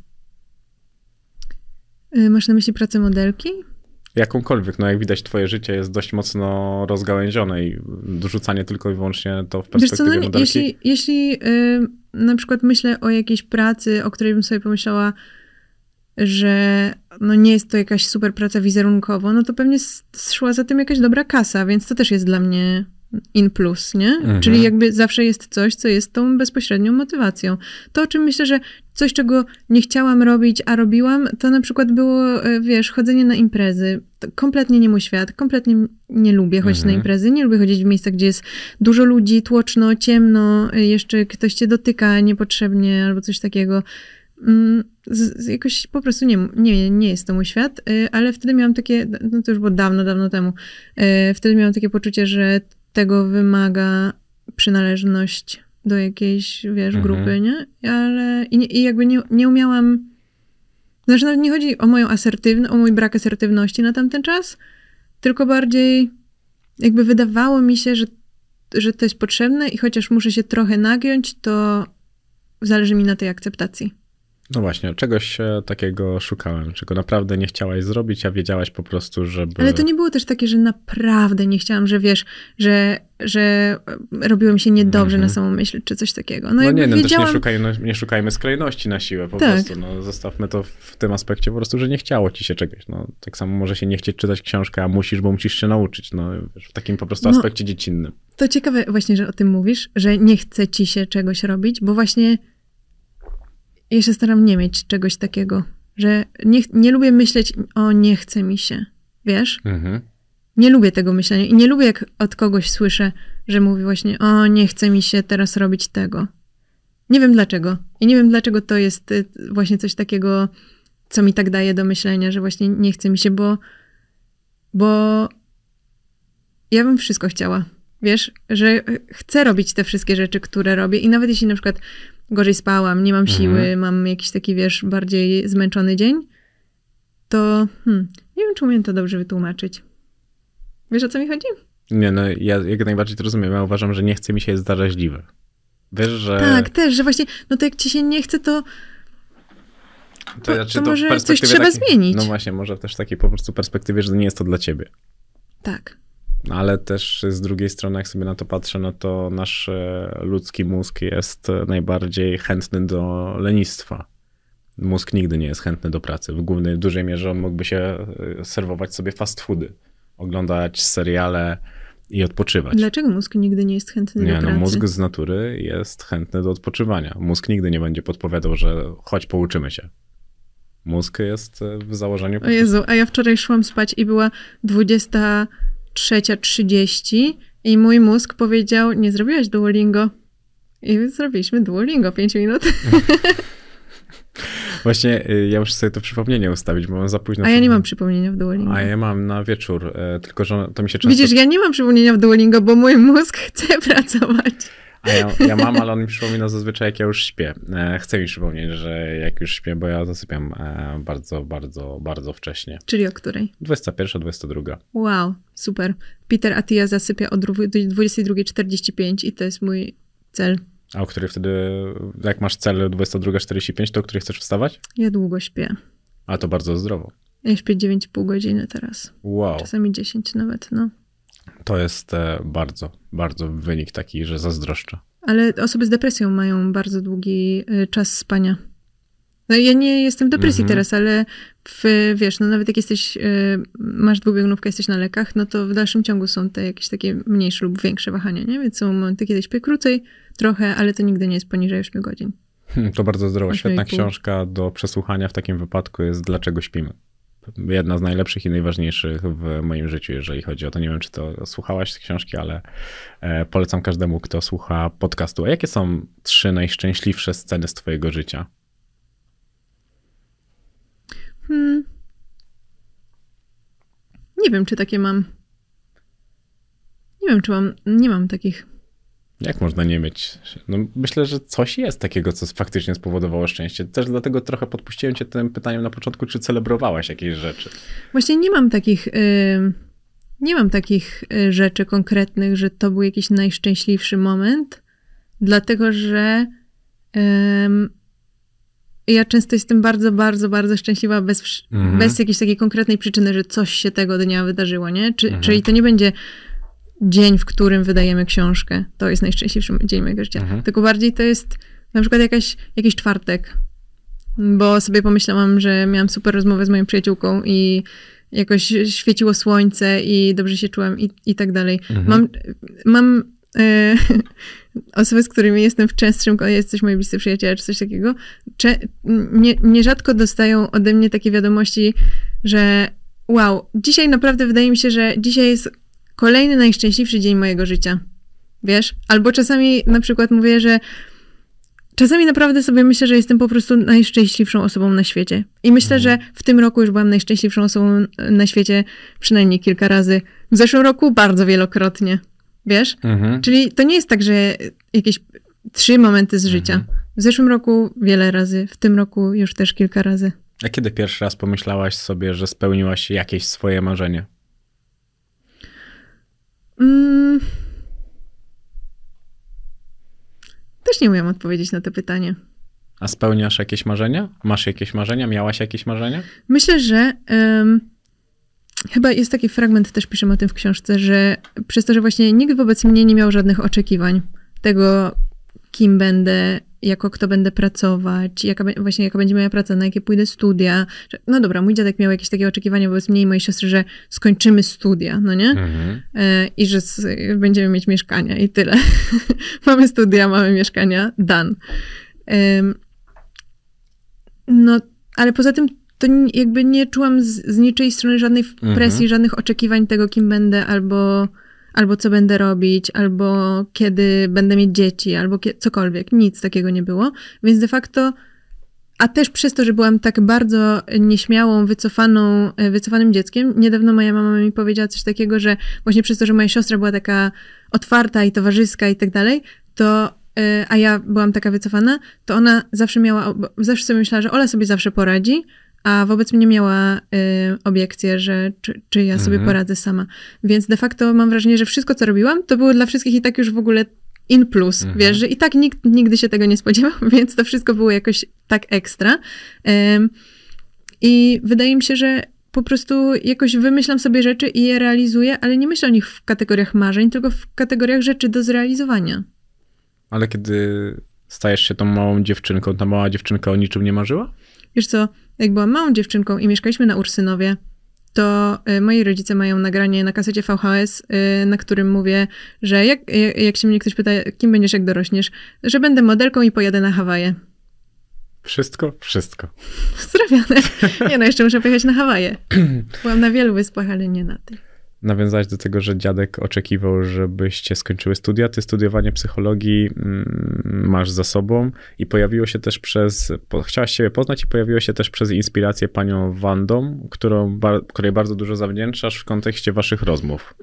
[SPEAKER 5] Y, Masz na myśli pracę modelki?
[SPEAKER 4] Jakąkolwiek, no jak widać, twoje życie jest dość mocno rozgałęzione i dorzucanie tylko i wyłącznie to w
[SPEAKER 5] Wiesz co,
[SPEAKER 4] perspektywie
[SPEAKER 5] no,
[SPEAKER 4] modelki.
[SPEAKER 5] jeśli, jeśli y, na przykład myślę o jakiejś pracy, o której bym sobie pomyślała, że no nie jest to jakaś super praca wizerunkowo, no to pewnie szła za tym jakaś dobra kasa, więc to też jest dla mnie in plus, nie?
[SPEAKER 4] Mhm.
[SPEAKER 5] Czyli jakby zawsze jest coś, co jest tą bezpośrednią motywacją. To, o czym myślę, że coś, czego nie chciałam robić, a robiłam, to na przykład było, e, wiesz, chodzenie na imprezy. To kompletnie nie mój świat, kompletnie nie lubię chodzić
[SPEAKER 4] Mhm.
[SPEAKER 5] na imprezy, nie lubię chodzić w miejsca, gdzie jest dużo ludzi, tłoczno, ciemno, e, jeszcze ktoś cię dotyka niepotrzebnie albo coś takiego. Mm, Z, z jakoś po prostu nie, nie, nie jest to mój świat, y, ale wtedy miałam takie, no to już było dawno, dawno temu, wtedy miałam takie poczucie, że tego wymaga przynależność do jakiejś, wiesz,
[SPEAKER 4] Mhm.
[SPEAKER 5] grupy, nie? Ale i, nie- i jakby nie, nie umiałam, znaczy nawet nie chodzi o moją asertywność, o mój brak asertywności na tamten czas, tylko bardziej jakby wydawało mi się, że, że to jest potrzebne i chociaż muszę się trochę nagiąć, to zależy mi na tej akceptacji.
[SPEAKER 4] No właśnie, czegoś e, takiego szukałem, czego naprawdę nie chciałaś zrobić, a wiedziałaś po prostu, żeby...
[SPEAKER 5] Ale to nie było też takie, że naprawdę nie chciałam, że wiesz, że, że robiło mi się niedobrze na samą myśl, czy coś takiego. No,
[SPEAKER 4] No nie, no
[SPEAKER 5] wiedziałam...
[SPEAKER 4] też nie, szukajmy, nie szukajmy skrajności na siłę, po
[SPEAKER 5] Tak.
[SPEAKER 4] prostu, no zostawmy to w tym aspekcie po prostu, że nie chciało ci się czegoś, no tak samo może się nie chcieć czytać książkę, a musisz, bo musisz się nauczyć, no wiesz, w takim po prostu
[SPEAKER 5] No.
[SPEAKER 4] aspekcie dziecinnym.
[SPEAKER 5] To ciekawe właśnie, że o tym mówisz, że nie chce ci się czegoś robić, bo właśnie ja się staram nie mieć czegoś takiego, że nie, nie lubię myśleć, o nie chce mi się, wiesz?
[SPEAKER 4] Mhm.
[SPEAKER 5] Nie lubię tego myślenia i nie lubię, jak od kogoś słyszę, że mówi właśnie, o nie chce mi się teraz robić tego. Nie wiem dlaczego. I nie wiem dlaczego to jest y, właśnie coś takiego, co mi tak daje do myślenia, że właśnie nie chce mi się, bo, bo ja bym wszystko chciała. Wiesz, że chcę robić te wszystkie rzeczy, które robię i nawet jeśli na przykład gorzej spałam, nie mam siły, mam jakiś taki, wiesz, bardziej zmęczony dzień, to hmm, nie wiem, czy umiem to dobrze wytłumaczyć. Wiesz, o co mi chodzi?
[SPEAKER 4] Nie, no ja jak najbardziej to rozumiem, ja uważam, że nie chce mi się jest zaraźliwe. Wiesz, że...
[SPEAKER 5] Tak, też, że właśnie, no to jak ci się nie chce, to to- to
[SPEAKER 4] w
[SPEAKER 5] może coś trzeba zmienić.
[SPEAKER 4] No właśnie, może też w takiej po prostu perspektywie, że nie jest to dla ciebie.
[SPEAKER 5] tak.
[SPEAKER 4] No, ale też z drugiej strony, jak sobie na to patrzę, no to nasz e, ludzki mózg jest najbardziej chętny do lenistwa. Mózg nigdy nie jest chętny do pracy. W głównej, dużej mierze on mógłby się e, serwować sobie fast foody, oglądać seriale i odpoczywać.
[SPEAKER 5] Dlaczego mózg nigdy nie jest chętny
[SPEAKER 4] Nie,
[SPEAKER 5] do
[SPEAKER 4] no
[SPEAKER 5] pracy?
[SPEAKER 4] mózg z natury jest chętny do odpoczywania. Mózg nigdy nie będzie podpowiadał, że chodź, pouczymy się. Mózg jest e, w założeniu
[SPEAKER 5] O Jezu, a ja wczoraj szłam spać i była 23.30 i mój mózg powiedział, nie zrobiłaś Duolingo. I zrobiliśmy Duolingo 5 minut.
[SPEAKER 4] Właśnie y, ja muszę sobie to przypomnienie ustawić, bo mam za późno.
[SPEAKER 5] A ja nie mam przypomnienia w Duolingo.
[SPEAKER 4] A ja mam na wieczór, e, tylko że to mi się często...
[SPEAKER 5] Widzisz, ja nie mam przypomnienia w Duolingo, bo mój mózg chce pracować.
[SPEAKER 4] A ja, ja mam, ale on mi przypomina zazwyczaj, jak ja już śpię. E, Chce mi przypomnieć, że jak już śpię, bo ja zasypiam e, bardzo, bardzo, bardzo wcześnie.
[SPEAKER 5] Czyli o której?
[SPEAKER 4] 21, 22.
[SPEAKER 5] Wow, super. Peter Attia zasypia o dru- do 22.45 i to jest mój cel.
[SPEAKER 4] A o której wtedy, jak masz cel 22.45, to o której chcesz wstawać?
[SPEAKER 5] Ja długo śpię.
[SPEAKER 4] A to bardzo zdrowo.
[SPEAKER 5] Ja śpię 9,5 godziny teraz.
[SPEAKER 4] Wow.
[SPEAKER 5] Czasami 10 nawet, no.
[SPEAKER 4] To jest e, bardzo, bardzo wynik taki, że zazdroszczę.
[SPEAKER 5] Ale osoby z depresją mają bardzo długi y, czas spania. No ja nie jestem w depresji
[SPEAKER 4] Mhm.
[SPEAKER 5] teraz, ale w, wiesz, no nawet jak jesteś, y, masz dwubiegunówkę, jesteś na lekach, no to w dalszym ciągu są te jakieś takie mniejsze lub większe wahania, nie? Więc są momenty, kiedy śpię krócej, trochę, ale to nigdy nie jest poniżej 8 godzin.
[SPEAKER 4] To bardzo
[SPEAKER 5] i
[SPEAKER 4] Świetna książka do przesłuchania w takim wypadku jest Dlaczego śpimy. Jedna z najlepszych i najważniejszych w moim życiu, jeżeli chodzi o to. Nie wiem, czy to słuchałaś z książki, ale e, polecam każdemu, kto słucha podcastu. A jakie są trzy najszczęśliwsze sceny z twojego życia?
[SPEAKER 5] Hmm. Nie wiem, czy takie mam. Nie wiem, czy mam. Nie mam takich.
[SPEAKER 4] Jak można nie mieć? No, myślę, że coś jest takiego, co faktycznie spowodowało szczęście. Też dlatego trochę podpuściłem cię tym pytaniem na początku, czy celebrowałaś jakieś rzeczy.
[SPEAKER 5] Właśnie nie mam takich. y, nie mam takich y, rzeczy konkretnych, że to był jakiś najszczęśliwszy moment, dlatego że. ym, ja często jestem bardzo, bardzo, bardzo szczęśliwa bez,
[SPEAKER 4] Mhm.
[SPEAKER 5] bez jakiejś takiej konkretnej przyczyny, że coś się tego dnia wydarzyło, nie? Czy,
[SPEAKER 4] Mhm.
[SPEAKER 5] Czyli to nie będzie dzień, w którym wydajemy książkę. To jest najszczęśliwszy dzień mojego życia.
[SPEAKER 4] Mhm.
[SPEAKER 5] Tylko bardziej to jest na przykład jakaś, jakiś czwartek, bo sobie pomyślałam, że miałam super rozmowę z moją przyjaciółką i jakoś świeciło słońce i dobrze się czułam i, i tak dalej.
[SPEAKER 4] Mhm.
[SPEAKER 5] Mam, mam e, osoby, z którymi jestem w częstszym, jesteś moi bliscy przyjaciele czy coś takiego, cze, nie, nierzadko dostają ode mnie takie wiadomości, że wow, dzisiaj naprawdę wydaje mi się, że dzisiaj jest kolejny najszczęśliwszy dzień mojego życia. Wiesz? Albo czasami na przykład mówię, że czasami naprawdę sobie myślę, że jestem po prostu najszczęśliwszą osobą na świecie. I myślę, że w tym roku już byłam najszczęśliwszą osobą na świecie przynajmniej kilka razy. W zeszłym roku bardzo wielokrotnie. Wiesz?
[SPEAKER 4] Mhm.
[SPEAKER 5] Czyli to nie jest tak, że jakieś trzy momenty z życia. W zeszłym roku wiele razy, w tym roku już też kilka razy.
[SPEAKER 4] A kiedy pierwszy raz pomyślałaś sobie, że spełniłaś jakieś swoje marzenie?
[SPEAKER 5] Mm. Też nie umiem odpowiedzieć na to pytanie.
[SPEAKER 4] A spełniasz jakieś marzenia? Masz jakieś marzenia? Miałaś jakieś marzenia?
[SPEAKER 5] Myślę, że em, chyba jest taki fragment, też piszemy o tym w książce, że przez to, że właśnie nikt wobec mnie nie miał żadnych oczekiwań tego, kim będę, jako kto będę pracować, jaka, właśnie jaka będzie moja praca, na jakie pójdę studia. No dobra, mój dziadek miał jakieś takie oczekiwania wobec mnie i mojej siostry, że skończymy studia, no nie?
[SPEAKER 4] Mhm.
[SPEAKER 5] E, I że będziemy mieć mieszkania i tyle. mamy studia, mamy mieszkania, done. Em, no, ale poza tym to jakby nie czułam z, z niczej strony żadnej
[SPEAKER 4] Mhm.
[SPEAKER 5] presji, żadnych oczekiwań tego, kim będę, albo, albo co będę robić, albo kiedy będę mieć dzieci, albo cokolwiek. Nic takiego nie było. Więc de facto, a też przez to, że byłam tak bardzo nieśmiałą, wycofaną, e, wycofanym dzieckiem, niedawno moja mama mi powiedziała coś takiego, że właśnie przez to, że moja siostra była taka otwarta i towarzyska i tak dalej, to e, a ja byłam taka wycofana, to ona zawsze miała, zawsze sobie myślała, że Ola sobie zawsze poradzi, a wobec mnie miała y, obiekcję, że czy, czy ja sobie
[SPEAKER 4] Mhm.
[SPEAKER 5] poradzę sama. Więc de facto mam wrażenie, że wszystko, co robiłam, to było dla wszystkich i tak już w ogóle in plus,
[SPEAKER 4] Mhm.
[SPEAKER 5] wiesz, że i tak nikt nigdy się tego nie spodziewał, więc to wszystko było jakoś tak ekstra. Ym, I wydaje mi się, że po prostu jakoś wymyślam sobie rzeczy i je realizuję, ale nie myślę o nich w kategoriach marzeń, tylko w kategoriach rzeczy do zrealizowania.
[SPEAKER 4] Ale kiedy stajesz się tą małą dziewczynką, ta mała dziewczynka o niczym nie marzyła?
[SPEAKER 5] Wiesz co, jak byłam małą dziewczynką i mieszkaliśmy na Ursynowie, to y, moi rodzice mają nagranie na kasecie VHS, y, na którym mówię, że jak, jak, jak się mnie ktoś pyta, kim będziesz jak dorośniesz, że będę modelką i pojadę na Hawaje.
[SPEAKER 4] Wszystko? Wszystko.
[SPEAKER 5] Zrobione. Nie no, jeszcze muszę pojechać na Hawaje. Byłam na wielu wyspach, ale nie na tej.
[SPEAKER 4] Nawiązałeś do tego, że dziadek oczekiwał, żebyście skończyły studia. Ty studiowanie psychologii mm, masz za sobą i pojawiło się też przez, po, chciałaś siebie poznać i pojawiło się też przez inspirację panią Wandą, którą, której bardzo dużo zawdzięczasz w kontekście waszych rozmów.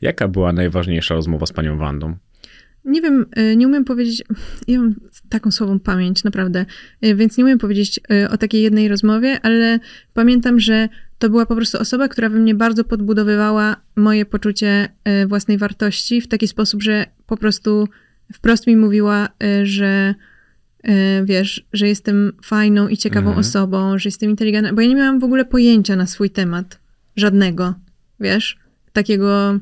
[SPEAKER 4] Jaka była najważniejsza rozmowa z panią Wandą?
[SPEAKER 5] Nie wiem, y, nie umiem powiedzieć, ja mam taką słabą pamięć, naprawdę, y, więc nie umiem powiedzieć y, o takiej jednej rozmowie, ale pamiętam, że to była po prostu osoba, która we mnie bardzo podbudowywała moje poczucie y, własnej wartości w taki sposób, że po prostu wprost mi mówiła, że wiesz, że jestem fajną i ciekawą
[SPEAKER 4] Mhm.
[SPEAKER 5] osobą, że jestem inteligentna, bo ja nie miałam w ogóle pojęcia na swój temat. Żadnego, wiesz? Takiego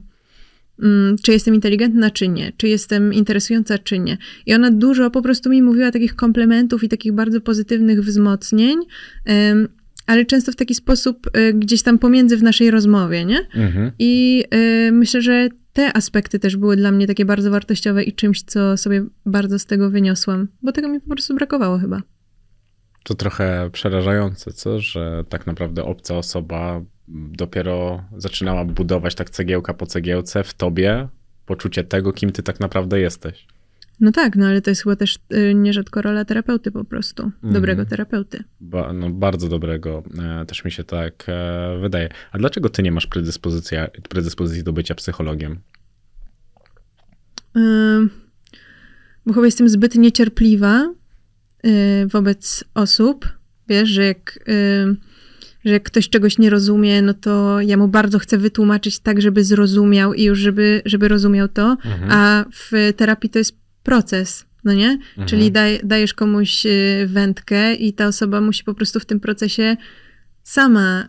[SPEAKER 5] czy jestem inteligentna, czy nie, czy jestem interesująca, czy nie. I ona dużo po prostu mi mówiła takich komplementów i takich bardzo pozytywnych wzmocnień, ale często w taki sposób y, gdzieś tam pomiędzy w naszej rozmowie, nie?
[SPEAKER 4] Mhm.
[SPEAKER 5] I y, myślę, że te aspekty też były dla mnie takie bardzo wartościowe i czymś, co sobie bardzo z tego wyniosłam, bo tego mi po prostu brakowało chyba.
[SPEAKER 4] To trochę przerażające, co? Że tak naprawdę obca osoba dopiero zaczynała budować tak cegiełka po cegiełce w tobie poczucie tego, kim ty tak naprawdę jesteś.
[SPEAKER 5] No tak, no ale to jest chyba też y, nierzadko rola terapeuty po prostu, dobrego terapeuty.
[SPEAKER 4] Ba, no, bardzo dobrego, e, też mi się tak e, wydaje. A dlaczego ty nie masz predyspozycji, do bycia psychologiem?
[SPEAKER 5] Ym, bo chyba jestem zbyt niecierpliwa y, wobec osób. Wiesz, że jak, y, że jak ktoś czegoś nie rozumie, no to ja mu bardzo chcę wytłumaczyć tak, żeby zrozumiał i już żeby, żeby rozumiał to. A w terapii to jest proces, no nie? Czyli daj, dajesz komuś y, wędkę i ta osoba musi po prostu w tym procesie sama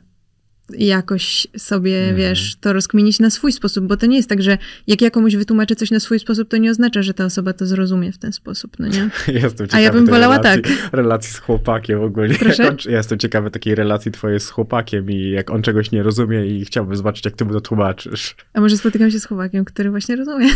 [SPEAKER 5] jakoś sobie, wiesz, to rozkminić na swój sposób, bo to nie jest tak, że jak ja komuś wytłumaczę coś na swój sposób, to nie oznacza, że ta osoba to zrozumie w ten sposób, no nie?
[SPEAKER 4] Jestem
[SPEAKER 5] A ja
[SPEAKER 4] ciekawy
[SPEAKER 5] bym wolała
[SPEAKER 4] relacji,
[SPEAKER 5] tak.
[SPEAKER 4] Relacji z chłopakiem ogólnie.
[SPEAKER 5] Proszę?
[SPEAKER 4] On, ja jestem ciekawy takiej relacji twojej z chłopakiem i jak on czegoś nie rozumie i chciałbym zobaczyć, jak ty mu to tłumaczysz.
[SPEAKER 5] A może spotykam się z chłopakiem, który właśnie rozumie.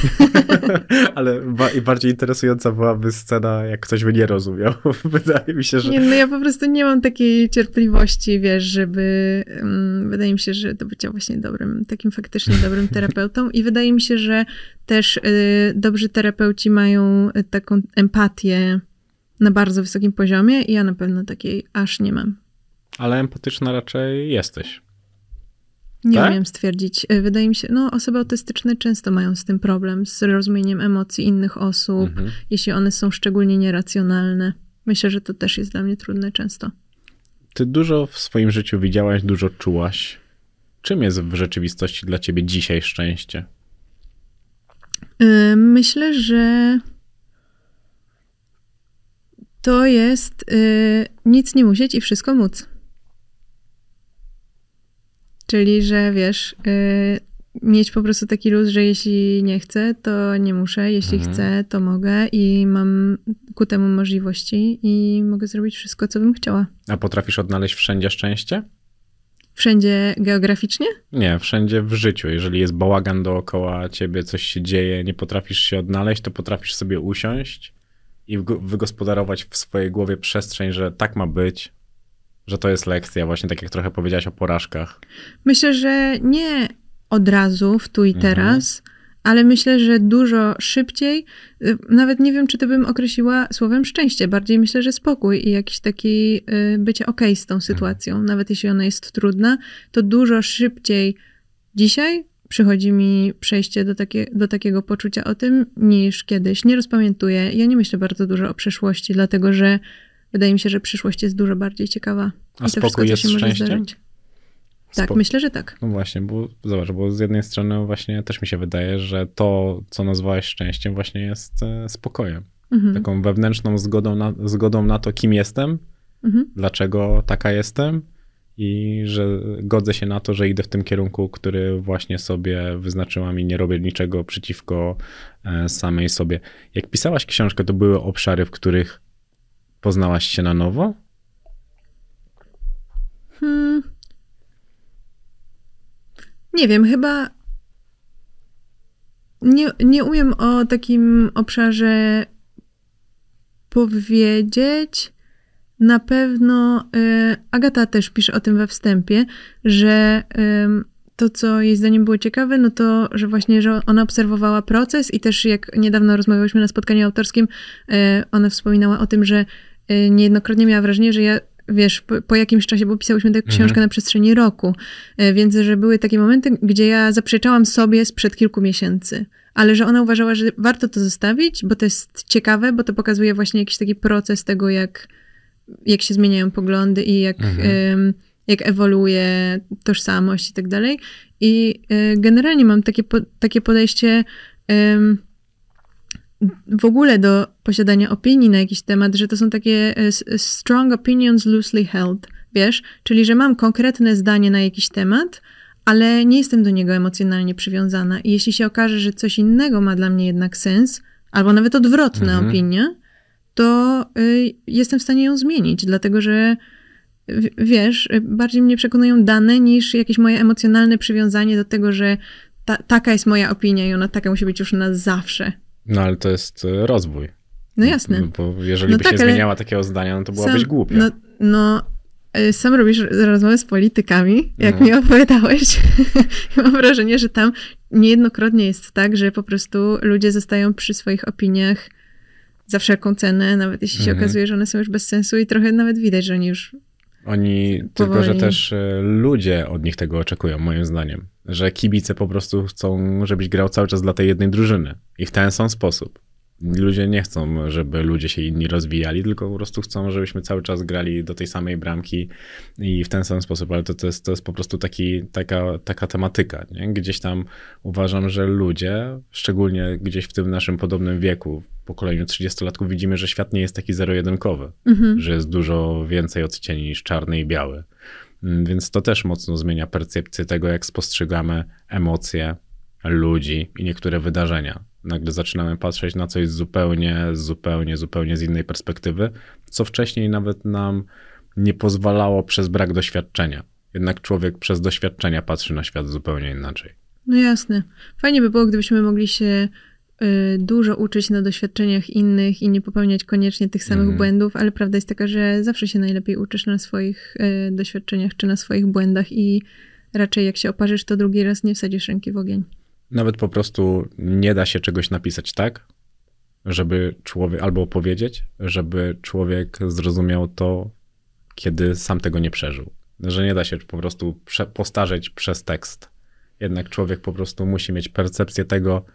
[SPEAKER 4] Ale ba- bardziej interesująca byłaby scena, jak ktoś by nie rozumiał. Wydaje mi się, że...
[SPEAKER 5] Nie, no ja po prostu nie mam takiej cierpliwości, wiesz, żeby... Um, wydaje mi się, że do bycia właśnie dobrym, takim faktycznie dobrym terapeutą i wydaje mi się, że też y, dobrzy terapeuci mają y, taką empatię na bardzo wysokim poziomie i ja na pewno takiej aż nie mam.
[SPEAKER 4] Ale empatyczna raczej jesteś.
[SPEAKER 5] Nie
[SPEAKER 4] Tak?
[SPEAKER 5] umiem stwierdzić. Y, Wydaje mi się, no osoby autystyczne często mają z tym problem, z rozumieniem emocji innych osób,
[SPEAKER 4] Mhm.
[SPEAKER 5] jeśli one są szczególnie nieracjonalne. Myślę, że to też jest dla mnie trudne często.
[SPEAKER 4] Ty dużo w swoim życiu widziałaś, dużo czułaś. Czym jest w rzeczywistości dla ciebie dzisiaj szczęście?
[SPEAKER 5] Y, Myślę, że to jest y, nic nie musieć i wszystko móc. Czyli, że wiesz, y, mieć po prostu taki luz, że jeśli nie chcę, to nie muszę, jeśli
[SPEAKER 4] Mhm.
[SPEAKER 5] chcę, to mogę i mam ku temu możliwości i mogę zrobić wszystko, co bym chciała.
[SPEAKER 4] A potrafisz odnaleźć wszędzie szczęście?
[SPEAKER 5] Wszędzie geograficznie?
[SPEAKER 4] Nie, wszędzie w życiu. Jeżeli jest bałagan dookoła ciebie, coś się dzieje, nie potrafisz się odnaleźć, to potrafisz sobie usiąść i wygospodarować w swojej głowie przestrzeń, że tak ma być, że to jest lekcja, właśnie tak jak trochę powiedziałaś o porażkach.
[SPEAKER 5] Myślę, że nie od razu, w tu i
[SPEAKER 4] Mhm.
[SPEAKER 5] teraz, ale myślę, że dużo szybciej. y, Nawet nie wiem, czy to bym określiła słowem szczęście. Bardziej myślę, że spokój i jakiś taki y, bycie okej z tą sytuacją. Nawet jeśli ona jest trudna, to dużo szybciej dzisiaj przychodzi mi przejście do, takie, do takiego poczucia o tym niż kiedyś. Nie rozpamiętuję. Ja nie myślę bardzo dużo o przeszłości, dlatego że wydaje mi się, że przyszłość jest dużo bardziej ciekawa.
[SPEAKER 4] A spokój jest szczęściem?
[SPEAKER 5] Tak,
[SPEAKER 4] Spo-
[SPEAKER 5] myślę, że tak.
[SPEAKER 4] No właśnie, bo zobacz, bo z jednej strony właśnie też mi się wydaje, że to, co nazwałeś szczęściem, właśnie jest e, spokojem.
[SPEAKER 5] Mhm.
[SPEAKER 4] Taką wewnętrzną zgodą na, zgodą na to, kim jestem,
[SPEAKER 5] Mhm.
[SPEAKER 4] dlaczego taka jestem i że godzę się na to, że idę w tym kierunku, który właśnie sobie wyznaczyłam i nie robię niczego przeciwko e, samej sobie. Jak pisałaś książkę, to były obszary, w których poznałaś się na nowo?
[SPEAKER 5] Hmm. Nie wiem, chyba nie, nie umiem o takim obszarze powiedzieć. Na pewno y, Agata też pisze o tym we wstępie, że ym, to, co jej zdaniem było ciekawe, no to, że właśnie, że ona obserwowała proces i też jak niedawno rozmawiałyśmy na spotkaniu autorskim, y, ona wspominała o tym, że y, niejednokrotnie miała wrażenie, że ja wiesz, po, po jakimś czasie, bo pisałyśmy tę książkę
[SPEAKER 4] Mhm.
[SPEAKER 5] na przestrzeni roku, y, więc że były takie momenty, gdzie ja zaprzeczałam sobie sprzed kilku miesięcy, ale że ona uważała, że warto to zostawić, bo to jest ciekawe, bo to pokazuje właśnie jakiś taki proces tego, jak, jak się zmieniają poglądy i jak,
[SPEAKER 4] Mhm.
[SPEAKER 5] ym, jak ewoluuje tożsamość i tak dalej. I y, generalnie mam takie, po, takie podejście ym, w ogóle do posiadania opinii na jakiś temat, że to są takie y, s- strong opinions loosely held, wiesz? Czyli, że mam konkretne zdanie na jakiś temat, ale nie jestem do niego emocjonalnie przywiązana. I jeśli się okaże, że coś innego ma dla mnie jednak sens, albo nawet odwrotna
[SPEAKER 4] Mhm.
[SPEAKER 5] opinia, to y, jestem w stanie ją zmienić, dlatego że w- wiesz, y, bardziej mnie przekonują dane niż jakieś moje emocjonalne przywiązanie do tego, że ta, taka jest moja opinia i ona taka musi być już na zawsze.
[SPEAKER 4] No ale to jest e, rozwój.
[SPEAKER 5] No jasne.
[SPEAKER 4] No, bo jeżeli
[SPEAKER 5] No
[SPEAKER 4] byś
[SPEAKER 5] tak,
[SPEAKER 4] nie zmieniała takiego zdania, no to byłabyś
[SPEAKER 5] Sam-
[SPEAKER 4] głupia.
[SPEAKER 5] No, no y, sam robisz rozmowę z politykami, jak
[SPEAKER 4] No.
[SPEAKER 5] mi opowiadałeś. Mam wrażenie, że tam niejednokrotnie jest tak, że po prostu ludzie zostają przy swoich opiniach za wszelką cenę, nawet jeśli się
[SPEAKER 4] Mhm.
[SPEAKER 5] okazuje, że one są już bez sensu i trochę nawet widać, że oni już...
[SPEAKER 4] Oni, tylko że też e, ludzie od nich tego oczekują, moim zdaniem. Że kibice po prostu chcą, żebyś grał cały czas dla tej jednej drużyny. I w ten sam sposób. Ludzie nie chcą, żeby ludzie się inni rozwijali, tylko po prostu chcą, żebyśmy cały czas grali do tej samej bramki i w ten sam sposób. Ale to, to, jest, to jest po prostu taki, taka, taka tematyka. Nie? Gdzieś tam uważam, że ludzie, szczególnie gdzieś w tym naszym podobnym wieku, pokoleniu 30-latków, widzimy, że świat nie jest taki zero-jedynkowy
[SPEAKER 5] Mhm.
[SPEAKER 4] że jest dużo więcej odcieni niż czarny i biały. Mm, Więc to też mocno zmienia percepcję tego, jak spostrzegamy emocje ludzi i niektóre wydarzenia. Nagle zaczynamy patrzeć na coś zupełnie, zupełnie, zupełnie z innej perspektywy, co wcześniej nawet nam nie pozwalało przez brak doświadczenia. Jednak człowiek przez doświadczenia patrzy na świat zupełnie inaczej.
[SPEAKER 5] No jasne. Fajnie by było, gdybyśmy mogli się dużo uczyć na doświadczeniach innych i nie popełniać koniecznie tych samych
[SPEAKER 4] Mhm.
[SPEAKER 5] błędów, ale prawda jest taka, że zawsze się najlepiej uczysz na swoich y, doświadczeniach czy na swoich błędach i raczej jak się oparzysz, to drugi raz nie wsadzisz ręki w ogień.
[SPEAKER 4] Nawet po prostu nie da się czegoś napisać tak, żeby człowiek, albo opowiedzieć, żeby człowiek zrozumiał to, kiedy sam tego nie przeżył. Że nie da się po prostu prze, postarzeć przez tekst. Jednak człowiek po prostu musi mieć percepcję tego,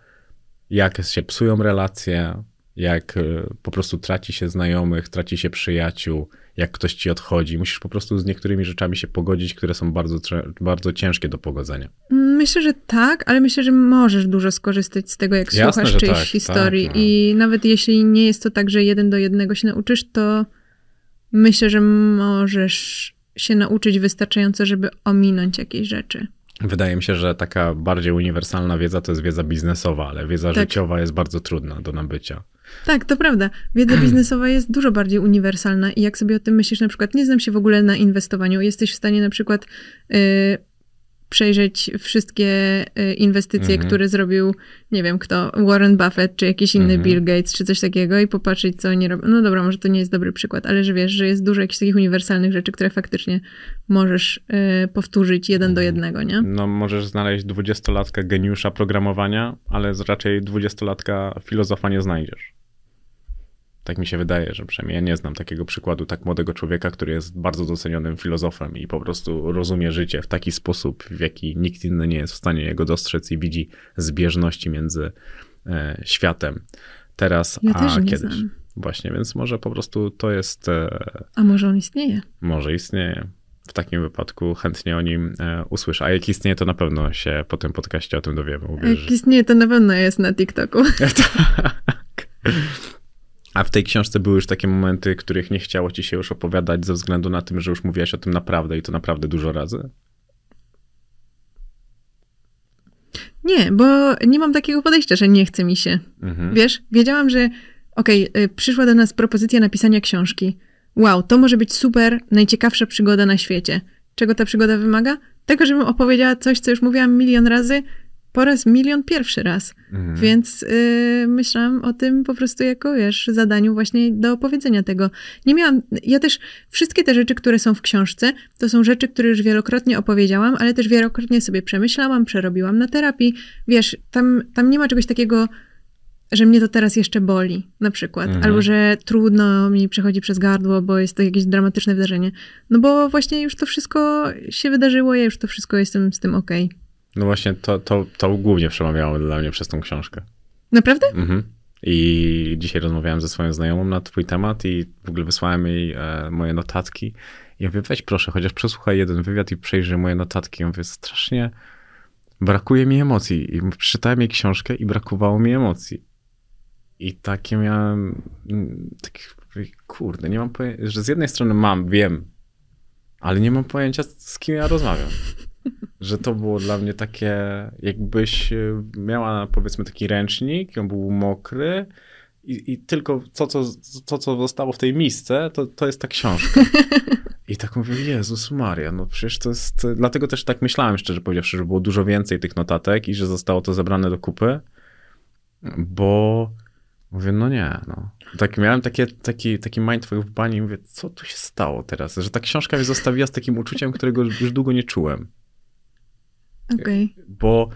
[SPEAKER 4] jak się psują relacje, jak e, po prostu traci się znajomych, traci się przyjaciół, jak ktoś ci odchodzi. Musisz po prostu z niektórymi rzeczami się pogodzić, które są bardzo, bardzo ciężkie do pogodzenia.
[SPEAKER 5] Myślę, że tak, ale myślę, że możesz dużo skorzystać z tego, jak
[SPEAKER 4] Jasne,
[SPEAKER 5] słuchasz czyjejś
[SPEAKER 4] tak,
[SPEAKER 5] historii.
[SPEAKER 4] tak, no.
[SPEAKER 5] I nawet jeśli nie jest to tak, że jeden do jednego się nauczysz, to myślę, że możesz się nauczyć wystarczająco, żeby ominąć jakieś rzeczy.
[SPEAKER 4] Wydaje mi się, że taka bardziej uniwersalna wiedza to jest wiedza biznesowa, ale wiedza
[SPEAKER 5] Tak.
[SPEAKER 4] życiowa jest bardzo trudna do nabycia.
[SPEAKER 5] Tak, to prawda. Wiedza biznesowa jest dużo bardziej uniwersalna i jak sobie o tym myślisz, na przykład nie znam się w ogóle na inwestowaniu, jesteś w stanie na przykład y, przejrzeć wszystkie y, inwestycje,
[SPEAKER 4] Mhm.
[SPEAKER 5] które zrobił, nie wiem kto, Warren Buffett, czy jakiś inny
[SPEAKER 4] Mhm.
[SPEAKER 5] Bill Gates, czy coś takiego i popatrzeć, co oni robią. No dobra, może to nie jest dobry przykład, ale że wiesz, że jest dużo jakichś takich uniwersalnych rzeczy, które faktycznie możesz y, powtórzyć jeden do jednego, nie?
[SPEAKER 4] No, możesz znaleźć dwudziestolatka geniusza programowania, ale raczej dwudziestolatka filozofa nie znajdziesz. Tak mi się wydaje, że przynajmniej ja nie znam takiego przykładu tak młodego człowieka, który jest bardzo docenionym filozofem i po prostu rozumie życie w taki sposób, w jaki nikt inny nie jest w stanie jego dostrzec i widzi zbieżności między e, światem teraz
[SPEAKER 5] Ja
[SPEAKER 4] a kiedyś.
[SPEAKER 5] znam.
[SPEAKER 4] Właśnie, więc może po prostu to jest e,
[SPEAKER 5] A może on istnieje?
[SPEAKER 4] może istnieje. W takim wypadku chętnie o nim e, usłyszę. A jak istnieje, to na pewno się po tym podcaście o tym dowiemy. Uwierz.
[SPEAKER 5] Jak istnieje, to na pewno jest na TikToku.
[SPEAKER 4] tak. A w tej książce były już takie momenty, których nie chciało ci się już opowiadać ze względu na tym, że już mówiłaś o tym naprawdę i to naprawdę dużo razy?
[SPEAKER 5] Nie, bo nie mam takiego podejścia, że nie chce mi się.
[SPEAKER 4] Mhm.
[SPEAKER 5] Wiesz, wiedziałam, że okej, y, przyszła do nas propozycja napisania książki. Wow, to może być super, najciekawsza przygoda na świecie. Czego ta przygoda wymaga? Tego, żebym opowiedziała coś, co już mówiłam milion razy, po raz milion pierwszy raz.
[SPEAKER 4] Mhm.
[SPEAKER 5] Więc y, myślałam o tym po prostu jako, wiesz, zadaniu właśnie do opowiedzenia tego. Nie miałam, ja też, wszystkie te rzeczy, które są w książce, to są rzeczy, które już wielokrotnie opowiedziałam, ale też wielokrotnie sobie przemyślałam, przerobiłam na terapii. Wiesz, tam, tam nie ma czegoś takiego, że mnie to teraz jeszcze boli, na przykład,
[SPEAKER 4] Mhm.
[SPEAKER 5] albo że trudno mi przechodzi przez gardło, bo jest to jakieś dramatyczne wydarzenie. No bo właśnie już to wszystko się wydarzyło, ja już to wszystko jestem z tym okej.
[SPEAKER 4] No właśnie, to, to, to głównie przemawiało dla mnie przez tą książkę.
[SPEAKER 5] Naprawdę?
[SPEAKER 4] Mhm. I dzisiaj rozmawiałem ze swoją znajomą na twój temat i w ogóle wysłałem jej e, moje notatki. I ja mówię, weź proszę, chociaż przesłuchaj jeden wywiad i przejrzyj moje notatki. Ja mówię, strasznie brakuje mi emocji. I przeczytałem jej książkę i brakowało mi emocji. I takie miałem, mm, takie, kurde, nie mam pojęcia, że z jednej strony mam, wiem, ale nie mam pojęcia, z kim ja rozmawiam. Że to było dla mnie takie, jakbyś e, miała powiedzmy taki ręcznik, on był mokry i, i tylko to co, to, co zostało w tej misce, to, to jest ta książka. I tak mówię, Jezus Maria, no przecież to jest... Dlatego też tak myślałem, szczerze powiedziawszy, że było dużo więcej tych notatek i że zostało to zebrane do kupy, bo mówię, no nie, no. Tak miałem takie, taki, taki mindfuck w bani i mówię, co tu się stało teraz? Że ta książka mnie zostawiła z takim uczuciem, którego już długo nie czułem.
[SPEAKER 5] Okej.
[SPEAKER 4] Bo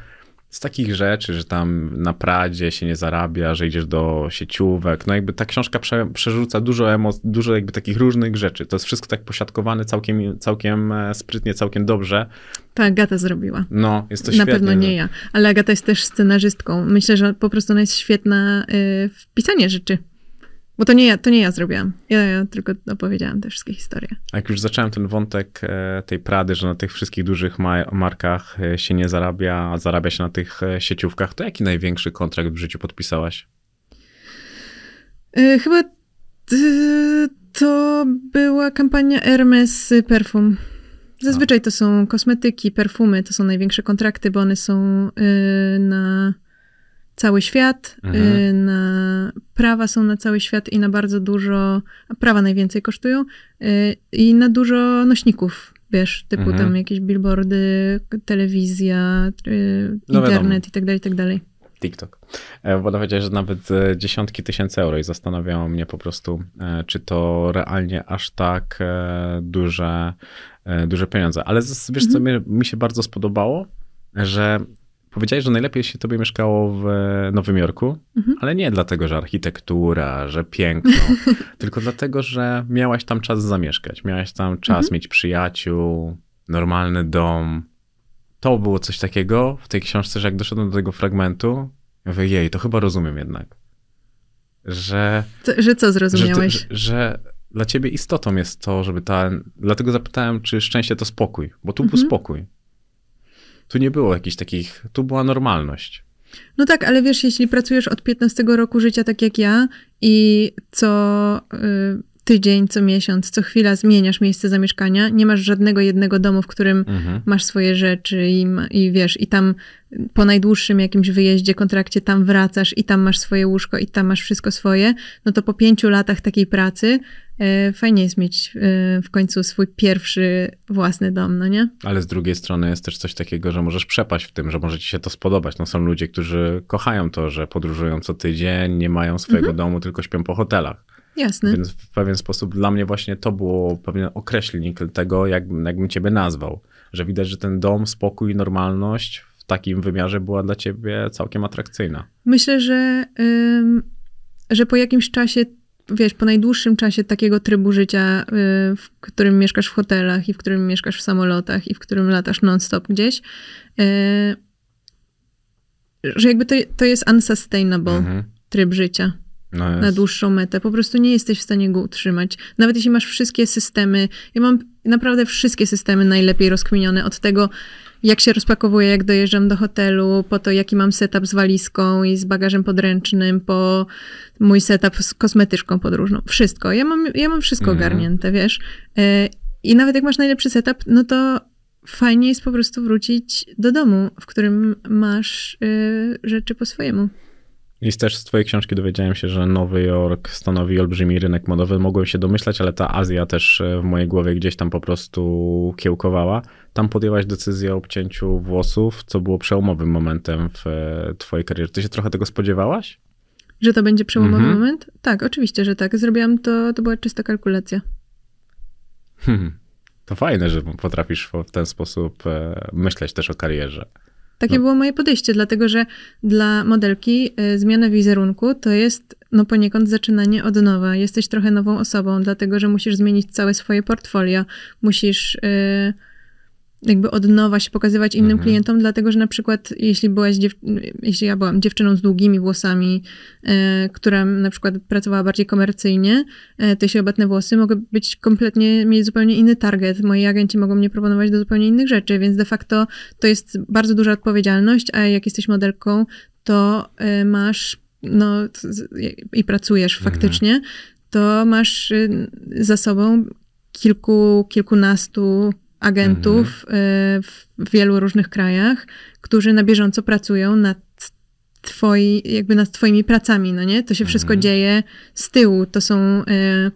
[SPEAKER 4] z takich rzeczy, że tam na Pradzie się nie zarabia, że idziesz do sieciówek, no jakby ta książka prze, przerzuca dużo emocji, dużo jakby takich różnych rzeczy. To jest wszystko tak posiadkowane całkiem, całkiem e, sprytnie, całkiem dobrze.
[SPEAKER 5] Tak, Agata zrobiła.
[SPEAKER 4] No, jest to
[SPEAKER 5] Na
[SPEAKER 4] świetne.
[SPEAKER 5] pewno nie ja, ale Agata jest też scenarzystką. Myślę, że po prostu ona jest świetna y, w pisaniu rzeczy. Bo to nie ja, to nie ja zrobiłam. Ja, ja tylko opowiedziałam te wszystkie historie.
[SPEAKER 4] A jak już zacząłem ten wątek e, tej Prady, że na tych wszystkich dużych ma- markach e, się nie zarabia, a zarabia się na tych e, sieciówkach, to jaki największy kontrakt w życiu podpisałaś?
[SPEAKER 5] Chyba to była kampania Hermes Perfum. Zazwyczaj to są kosmetyki, perfumy, to są największe kontrakty, bo one są na cały świat,
[SPEAKER 4] Mhm.
[SPEAKER 5] y, na prawa są na cały świat i na bardzo dużo, prawa najwięcej kosztują y, i na dużo nośników, wiesz, typu
[SPEAKER 4] Mhm.
[SPEAKER 5] tam jakieś billboardy, telewizja, y,
[SPEAKER 4] No
[SPEAKER 5] internet i tak dalej, i tak dalej.
[SPEAKER 4] TikTok. E, Bo powiedziałeś, że nawet e, dziesiątki tysięcy euro i zastanawiało mnie po prostu, e, czy to realnie aż tak duże, duże pieniądze. Ale wiesz, co mi, mi się bardzo spodobało, że powiedziałeś, że najlepiej się tobie mieszkało w Nowym Jorku,
[SPEAKER 5] Mhm.
[SPEAKER 4] ale nie dlatego, że architektura, że piękno, tylko dlatego, że miałaś tam czas zamieszkać, miałaś tam czas
[SPEAKER 5] Mhm.
[SPEAKER 4] mieć przyjaciół, normalny dom. To było coś takiego w tej książce, że jak doszedłem do tego fragmentu, ja mówię, jej, to chyba rozumiem jednak. że...
[SPEAKER 5] Co, że co
[SPEAKER 4] Że,
[SPEAKER 5] zrozumiałeś?
[SPEAKER 4] że, że dla ciebie istotą jest to, żeby ta... Dlatego zapytałem, czy szczęście to spokój, bo tu był
[SPEAKER 5] Mhm.
[SPEAKER 4] spokój. Tu nie było jakichś takich... Tu była normalność.
[SPEAKER 5] No tak, ale wiesz, jeśli pracujesz od 15 roku życia tak jak ja i co y, tydzień, co miesiąc, co chwila zmieniasz miejsce zamieszkania, nie masz żadnego jednego domu, w którym
[SPEAKER 4] Mhm.
[SPEAKER 5] masz swoje rzeczy i, i wiesz, i tam po najdłuższym jakimś wyjeździe, kontrakcie tam wracasz i tam masz swoje łóżko i tam masz wszystko swoje, no to po pięciu latach takiej pracy fajnie jest mieć y, w końcu swój pierwszy własny dom, no nie?
[SPEAKER 4] Ale z drugiej strony jest też coś takiego, że możesz przepaść w tym, że może ci się to spodobać. No są ludzie, którzy kochają to, że podróżują co tydzień, nie mają swojego
[SPEAKER 5] Mhm.
[SPEAKER 4] domu, tylko śpią po hotelach.
[SPEAKER 5] Jasne.
[SPEAKER 4] Więc w pewien sposób dla mnie właśnie to było pewien określnik tego, jak, jakbym ciebie nazwał. Że widać, że ten dom, spokój, normalność w takim wymiarze była dla ciebie całkiem atrakcyjna.
[SPEAKER 5] Myślę, że, ym, że po jakimś czasie, wiesz, po najdłuższym czasie takiego trybu życia, y, w którym mieszkasz w hotelach i w którym mieszkasz w samolotach i w którym latasz non-stop gdzieś, y, że jakby to, to jest unsustainable
[SPEAKER 4] Mhm.
[SPEAKER 5] tryb życia
[SPEAKER 4] No
[SPEAKER 5] na dłuższą metę. Po prostu nie jesteś w stanie go utrzymać. Nawet jeśli masz wszystkie systemy, ja mam naprawdę wszystkie systemy najlepiej rozkminione od tego, jak się rozpakowuję, jak dojeżdżam do hotelu, po to, jaki mam setup z walizką i z bagażem podręcznym, po mój setup z kosmetyczką podróżną. Wszystko. Ja mam, ja mam wszystko
[SPEAKER 4] Mhm.
[SPEAKER 5] ogarnięte, wiesz. E, I nawet jak masz najlepszy setup, no to fajnie jest po prostu wrócić do domu, w którym masz y, rzeczy po swojemu.
[SPEAKER 4] I też z twojej książki dowiedziałem się, że Nowy Jork stanowi olbrzymi rynek modowy. Mogłem się domyślać, ale ta Azja też e, w mojej głowie gdzieś tam po prostu kiełkowała. Tam podjęłaś decyzję o obcięciu włosów, co było przełomowym momentem w e, twojej karierze. Ty się trochę tego spodziewałaś?
[SPEAKER 5] Że to będzie przełomowy
[SPEAKER 4] Mhm.
[SPEAKER 5] moment? Tak, oczywiście, że tak. Zrobiłam to, to była czysta kalkulacja.
[SPEAKER 4] Hmm. To fajne, że potrafisz w ten sposób e, myśleć też o karierze.
[SPEAKER 5] Takie
[SPEAKER 4] No.
[SPEAKER 5] było moje podejście, dlatego że dla modelki y, zmiana wizerunku to jest no poniekąd zaczynanie od nowa. Jesteś trochę nową osobą, dlatego że musisz zmienić całe swoje portfolio. Musisz y, jakby od nowa się pokazywać innym
[SPEAKER 4] Mhm.
[SPEAKER 5] klientom, dlatego że na przykład jeśli byłaś jeśli ja byłam dziewczyną z długimi włosami, y, która na przykład pracowała bardziej komercyjnie, y, to jeśli włosy, mogę być kompletnie, mieć zupełnie inny target. Moi agenci mogą mnie proponować do zupełnie innych rzeczy, więc de facto to jest bardzo duża odpowiedzialność, a jak jesteś modelką, to y, masz no i pracujesz
[SPEAKER 4] Mhm.
[SPEAKER 5] faktycznie, to masz y, za sobą kilku, kilkunastu agentów
[SPEAKER 4] Mhm.
[SPEAKER 5] y, w wielu różnych krajach, którzy na bieżąco pracują nad twoi, jakby nad twoimi pracami, no nie? To się wszystko
[SPEAKER 4] Mhm.
[SPEAKER 5] dzieje z tyłu. To są, y,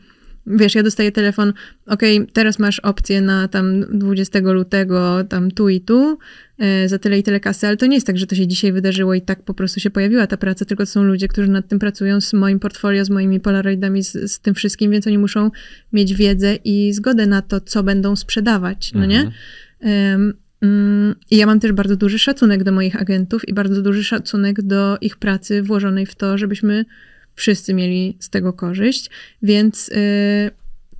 [SPEAKER 5] wiesz, ja dostaję telefon, okej, teraz masz opcję na tam 20 lutego, tam tu i tu, za tyle i tyle kasy, ale to nie jest tak, że to się dzisiaj wydarzyło i tak po prostu się pojawiła ta praca, tylko to są ludzie, którzy nad tym pracują z moim portfolio, z moimi polaroidami, z, z tym wszystkim, więc oni muszą mieć wiedzę i zgodę na to, co będą sprzedawać, no nie?
[SPEAKER 4] Mhm.
[SPEAKER 5] Mm, I ja mam też bardzo duży szacunek do moich agentów i bardzo duży szacunek do ich pracy włożonej w to, żebyśmy wszyscy mieli z tego korzyść, więc y,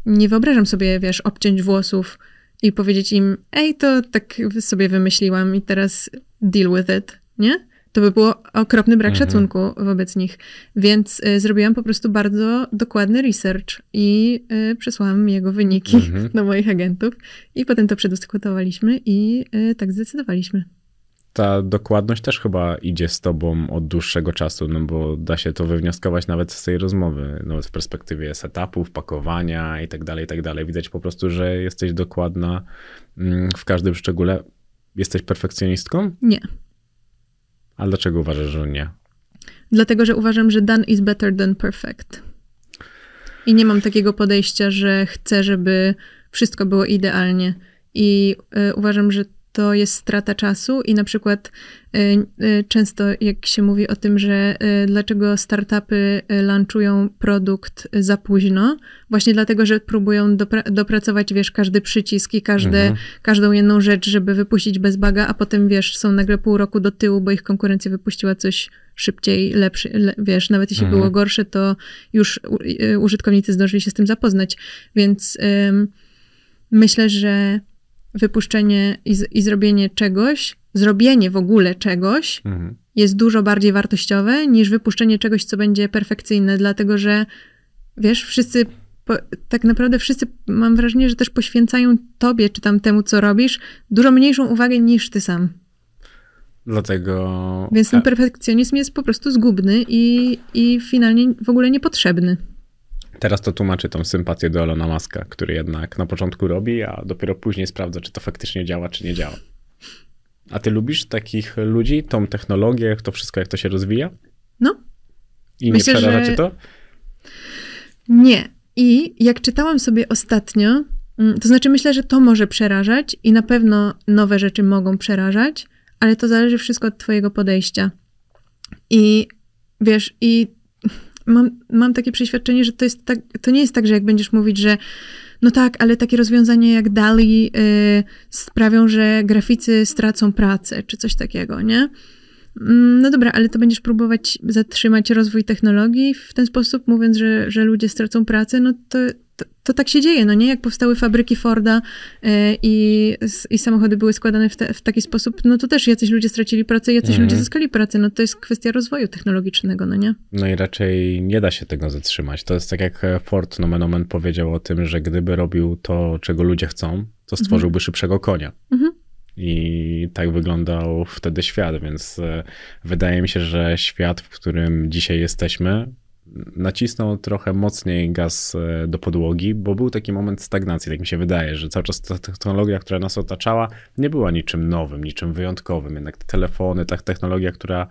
[SPEAKER 5] nie wyobrażam sobie, wiesz, obciąć włosów i powiedzieć im, ej, to tak sobie wymyśliłam i teraz deal with it, nie? To by było okropny brak
[SPEAKER 4] Mhm.
[SPEAKER 5] szacunku wobec nich. Więc y, zrobiłam po prostu bardzo dokładny research i y, przesłałam jego wyniki
[SPEAKER 4] Mhm.
[SPEAKER 5] do moich agentów i potem to przedyskutowaliśmy i y, tak zdecydowaliśmy.
[SPEAKER 4] Ta dokładność też chyba idzie z tobą od dłuższego czasu, no bo da się to wywnioskować nawet z tej rozmowy, nawet w perspektywie setupów, pakowania i tak dalej, i tak dalej. Widać po prostu, że jesteś dokładna mm, w każdym szczególe. Jesteś perfekcjonistką?
[SPEAKER 5] Nie.
[SPEAKER 4] A dlaczego uważasz, że nie?
[SPEAKER 5] Dlatego, że uważam, że done is better than perfect. I nie mam takiego podejścia, że chcę, żeby wszystko było idealnie. I y, uważam, że to jest strata czasu i na przykład y, y, często jak się mówi o tym, że y, dlaczego startupy launchują produkt za późno, właśnie dlatego, że próbują dopra- dopracować, wiesz, każdy przycisk i każde,
[SPEAKER 4] Mhm.
[SPEAKER 5] każdą jedną rzecz, żeby wypuścić bez baga, a potem, wiesz, są nagle pół roku do tyłu, bo ich konkurencja wypuściła coś szybciej, lepszy, le, wiesz, nawet jeśli
[SPEAKER 4] Mhm.
[SPEAKER 5] było gorsze, to już u, użytkownicy zdążyli się z tym zapoznać, więc ym, myślę, że wypuszczenie i, z, i zrobienie czegoś zrobienie w ogóle czegoś
[SPEAKER 4] Mhm.
[SPEAKER 5] jest dużo bardziej wartościowe niż wypuszczenie czegoś, co będzie perfekcyjne, dlatego że wiesz, wszyscy, po, tak naprawdę wszyscy, mam wrażenie, że też poświęcają tobie czy tam temu, co robisz, dużo mniejszą uwagę niż ty sam.
[SPEAKER 4] Dlatego.
[SPEAKER 5] Więc ten
[SPEAKER 4] e,
[SPEAKER 5] perfekcjonizm jest po prostu zgubny i, i finalnie w ogóle niepotrzebny.
[SPEAKER 4] Teraz to tłumaczy tą sympatię do Elona Muska, który jednak na początku robi, a dopiero później sprawdza, czy to faktycznie działa, czy nie działa. A ty lubisz takich ludzi, tą technologię, to wszystko, jak to się rozwija?
[SPEAKER 5] No,
[SPEAKER 4] I
[SPEAKER 5] Myślę,
[SPEAKER 4] nie przeraża
[SPEAKER 5] że-
[SPEAKER 4] cię to?
[SPEAKER 5] Nie. I jak czytałam sobie ostatnio, mm, to znaczy myślę, że to może przerażać i na pewno nowe rzeczy mogą przerażać, ale to zależy wszystko od twojego podejścia. I wiesz, i mam, mam takie przeświadczenie, że to jest tak, to nie jest tak, że jak będziesz mówić, że no tak, ale takie rozwiązania jak DALI y, sprawią, że graficy stracą pracę, czy coś takiego, nie? Mm, No dobra, ale to będziesz próbować zatrzymać rozwój technologii w ten sposób, mówiąc, że, że ludzie stracą pracę, no to, to, tak się dzieje, no nie? Jak powstały fabryki Forda e, i, i samochody były składane w, te, w taki sposób, no to też jacyś ludzie stracili pracę, jacyś
[SPEAKER 4] Mhm.
[SPEAKER 5] ludzie zyskali pracę, no to jest kwestia rozwoju technologicznego, no nie?
[SPEAKER 4] No i raczej nie da się tego zatrzymać. To jest tak jak Ford nomen omen powiedział o tym, że gdyby robił to, czego ludzie chcą, to stworzyłby szybszego konia.
[SPEAKER 5] Mhm.
[SPEAKER 4] I tak wyglądał wtedy świat, więc e, wydaje mi się, że świat, w którym dzisiaj jesteśmy, nacisnął trochę mocniej gaz e, do podłogi, bo był taki moment stagnacji, tak mi się wydaje, że cały czas ta technologia, która nas otaczała, nie była niczym nowym, niczym wyjątkowym. Jednak te telefony, ta technologia, która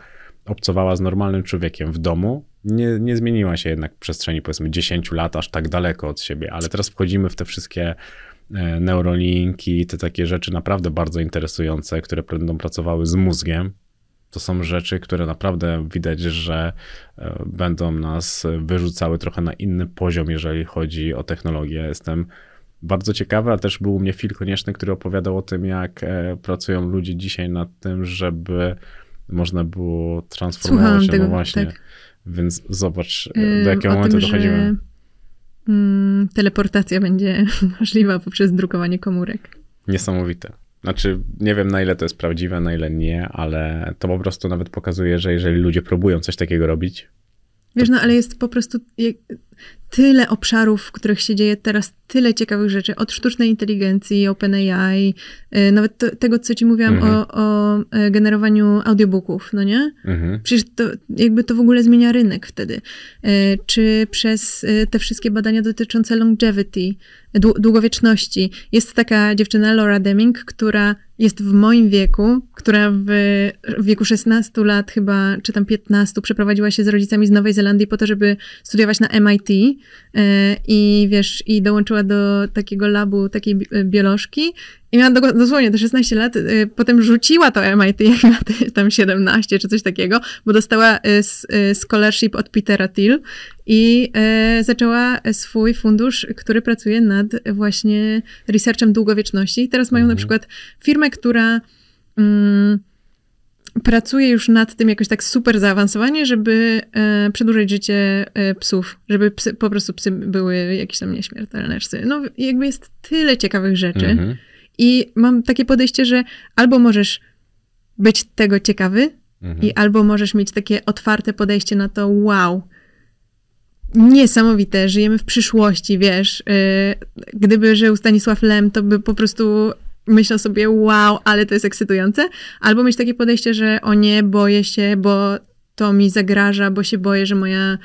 [SPEAKER 4] obcowała z normalnym człowiekiem w domu, nie, nie zmieniła się jednak w przestrzeni powiedzmy 10 lat aż tak daleko od siebie, ale teraz wchodzimy w te wszystkie e, neurolinki, te takie rzeczy naprawdę bardzo interesujące, które będą pracowały z mózgiem. To są rzeczy, które naprawdę widać, że e, będą nas wyrzucały trochę na inny poziom, jeżeli chodzi o technologię. Jestem bardzo ciekawy, a też był u mnie Phil Konieczny, który opowiadał o tym, jak e, pracują ludzie dzisiaj nad tym, żeby można było transformować
[SPEAKER 5] Słuchałam
[SPEAKER 4] się,
[SPEAKER 5] tego,
[SPEAKER 4] no właśnie.
[SPEAKER 5] tak.
[SPEAKER 4] Więc zobacz, e, do jakiego
[SPEAKER 5] o
[SPEAKER 4] momentu
[SPEAKER 5] tym,
[SPEAKER 4] dochodzimy.
[SPEAKER 5] Że, mm, teleportacja będzie możliwa poprzez drukowanie komórek.
[SPEAKER 4] Niesamowite. Znaczy, nie wiem na ile to jest prawdziwe, na ile nie, ale to po prostu nawet pokazuje, że jeżeli ludzie próbują coś takiego robić,
[SPEAKER 5] Wiesz, no ale jest po prostu tyle obszarów, w których się dzieje teraz tyle ciekawych rzeczy, od sztucznej inteligencji, OpenAI, y, nawet to, tego, co ci mówiłam
[SPEAKER 4] Mhm.
[SPEAKER 5] o, o y, generowaniu audiobooków, no nie?
[SPEAKER 4] mhm,
[SPEAKER 5] Przecież to jakby to w ogóle zmienia rynek wtedy. Y, Czy przez te wszystkie badania dotyczące longevity, dłu- długowieczności. Jest taka dziewczyna, Laura Deming, która jest w moim wieku, która w, w wieku 16 lat chyba, czy tam 15, przeprowadziła się z rodzicami z Nowej Zelandii po to, żeby studiować na MIT y, i wiesz, i dołączyła do takiego labu takiej bi- biolożki i miała do- dosłownie te 16 lat, y, potem rzuciła to MIT, jak miała tam 17 czy coś takiego, bo dostała y, y, scholarship od Petera Thiel i y, zaczęła swój fundusz, który pracuje nad właśnie researchem długowieczności. I teraz mają na przykład firmę, która mm, pracuje już nad tym jakoś tak super zaawansowanie, żeby e, przedłużyć życie e, psów, żeby psy, po prostu psy były jakieś tam nieśmiertelne. psy. No jakby jest tyle ciekawych rzeczy.
[SPEAKER 4] mhm,
[SPEAKER 5] I mam takie podejście, że albo możesz być tego ciekawy
[SPEAKER 4] mhm.
[SPEAKER 5] i albo możesz mieć takie otwarte podejście na to, wow, niesamowite, żyjemy w przyszłości, wiesz. Yy, gdyby żył Stanisław Lem, to by po prostu myślał sobie, wow, ale to jest ekscytujące. Albo mieć takie podejście, że o nie, boję się, bo to mi zagraża, bo się boję, że moja,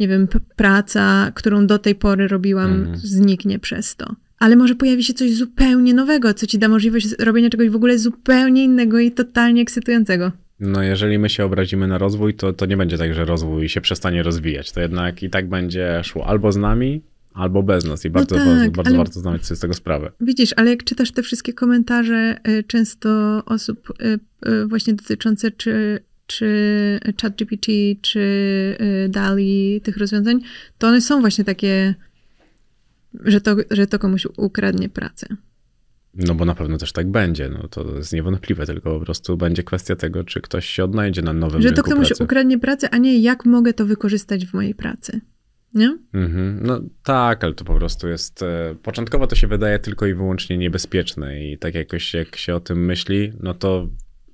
[SPEAKER 5] nie wiem, praca, którą do tej pory robiłam,
[SPEAKER 4] Mhm.
[SPEAKER 5] zniknie przez to. Ale może pojawi się coś zupełnie nowego, co ci da możliwość robienia czegoś w ogóle zupełnie innego i totalnie ekscytującego.
[SPEAKER 4] No, jeżeli my się obrazimy na rozwój, to, to nie będzie tak, że rozwój się przestanie rozwijać. To jednak i tak będzie szło albo z nami, albo bez nas. I bardzo,
[SPEAKER 5] tak,
[SPEAKER 4] bardzo, bardzo
[SPEAKER 5] ale-
[SPEAKER 4] warto zdawać sobie z tego sprawę.
[SPEAKER 5] Widzisz, ale jak czytasz te wszystkie komentarze y, często osób y, y, właśnie dotyczące czy, czy ChatGPT, czy DALI, tych rozwiązań, to one są właśnie takie, że to, że to komuś ukradnie pracę.
[SPEAKER 4] No bo na pewno też tak będzie. No, to jest niewątpliwe, tylko po prostu będzie kwestia tego, czy ktoś się odnajdzie na nowym
[SPEAKER 5] Że to komuś
[SPEAKER 4] pracy.
[SPEAKER 5] ukradnie pracę, a nie jak mogę to wykorzystać w mojej pracy. Nie?
[SPEAKER 4] Mhm. No tak, ale to po prostu jest. E, początkowo to się wydaje tylko i wyłącznie niebezpieczne, i tak jakoś jak się o tym myśli, no to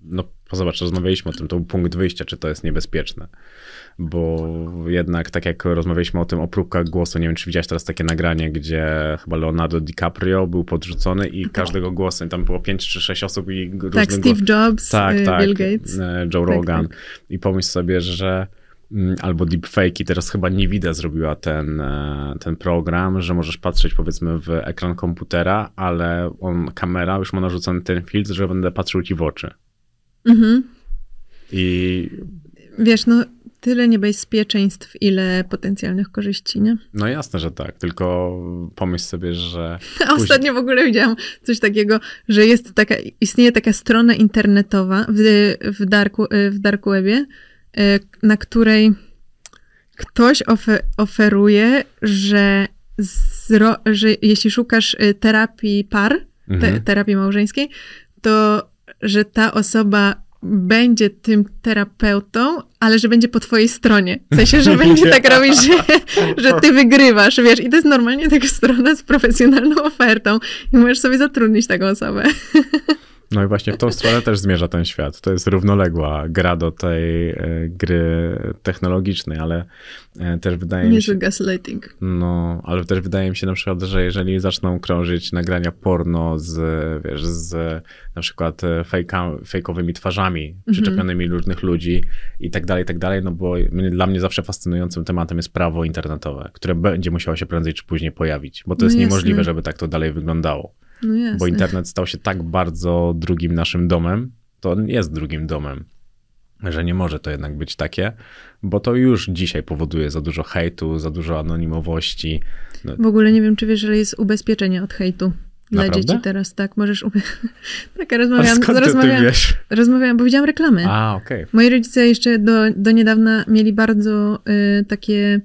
[SPEAKER 4] no zobacz, rozmawialiśmy o tym, to był punkt wyjścia, czy to jest niebezpieczne. Bo jednak, tak jak rozmawialiśmy o tym, o próbkach głosu, nie wiem, czy widziałeś teraz takie nagranie, gdzie chyba Leonardo DiCaprio był podrzucony i każdego głosu, i tam było pięć czy sześć osób i
[SPEAKER 5] Tak, Steve Jobs,
[SPEAKER 4] tak,
[SPEAKER 5] y,
[SPEAKER 4] tak,
[SPEAKER 5] Bill Gates.
[SPEAKER 4] e, Joe
[SPEAKER 5] Tak,
[SPEAKER 4] Rogan.
[SPEAKER 5] tak.
[SPEAKER 4] I pomyśl sobie, że mm, albo deepfake'i, teraz chyba Nvidia zrobiła ten, e, ten program, że możesz patrzeć powiedzmy w ekran komputera, ale on, kamera już ma narzucony ten filtr, że będę patrzył ci w oczy.
[SPEAKER 5] Mhm.
[SPEAKER 4] I
[SPEAKER 5] Wiesz, no tyle niebezpieczeństw, ile potencjalnych korzyści, nie?
[SPEAKER 4] no jasne, że tak, tylko pomyśl sobie, że
[SPEAKER 5] A ostatnio w ogóle widziałam coś takiego, że jest taka, istnieje taka strona internetowa w, w, darku, w dark webie, e, na której ktoś ofe, oferuje, że, zro, że jeśli szukasz e, terapii par, te,
[SPEAKER 4] Mhm.
[SPEAKER 5] terapii małżeńskiej, to że ta osoba będzie tym terapeutą, ale że będzie po twojej stronie. W sensie, że będzie tak robić, że, że ty wygrywasz, wiesz. I to jest normalnie taka strona z profesjonalną ofertą i możesz sobie zatrudnić taką osobę.
[SPEAKER 4] No i właśnie w tą stronę też zmierza ten świat. To jest równoległa gra do tej e, gry technologicznej, ale e, też wydaje mi się...
[SPEAKER 5] Niezły gaslighting.
[SPEAKER 4] No, ale też wydaje mi się na przykład, że jeżeli zaczną krążyć nagrania porno z, wiesz, z na przykład e, fejka, fejkowymi twarzami przyczepionymi różnych ludzi i tak dalej, i tak dalej, no bo dla mnie zawsze fascynującym tematem jest prawo internetowe, które będzie musiało się prędzej czy później pojawić, bo to
[SPEAKER 5] No
[SPEAKER 4] jest
[SPEAKER 5] jasne.
[SPEAKER 4] niemożliwe, żeby tak to dalej wyglądało.
[SPEAKER 5] No.
[SPEAKER 4] Bo internet stał się tak bardzo drugim naszym domem, to on jest drugim domem, że nie może to jednak być takie, bo to już dzisiaj powoduje za dużo hejtu, za dużo anonimowości. No,
[SPEAKER 5] W ogóle nie wiem, czy wiesz, że jest ubezpieczenie od hejtu. Dla
[SPEAKER 4] Naprawdę?
[SPEAKER 5] dzieci teraz, tak, możesz... Ube... tak, rozmawiałam,
[SPEAKER 4] skąd ty
[SPEAKER 5] rozmawiałam,
[SPEAKER 4] wiesz?
[SPEAKER 5] rozmawiałam, bo widziałam reklamy.
[SPEAKER 4] A, okej.
[SPEAKER 5] Moi rodzice jeszcze do, do niedawna mieli bardzo y, takie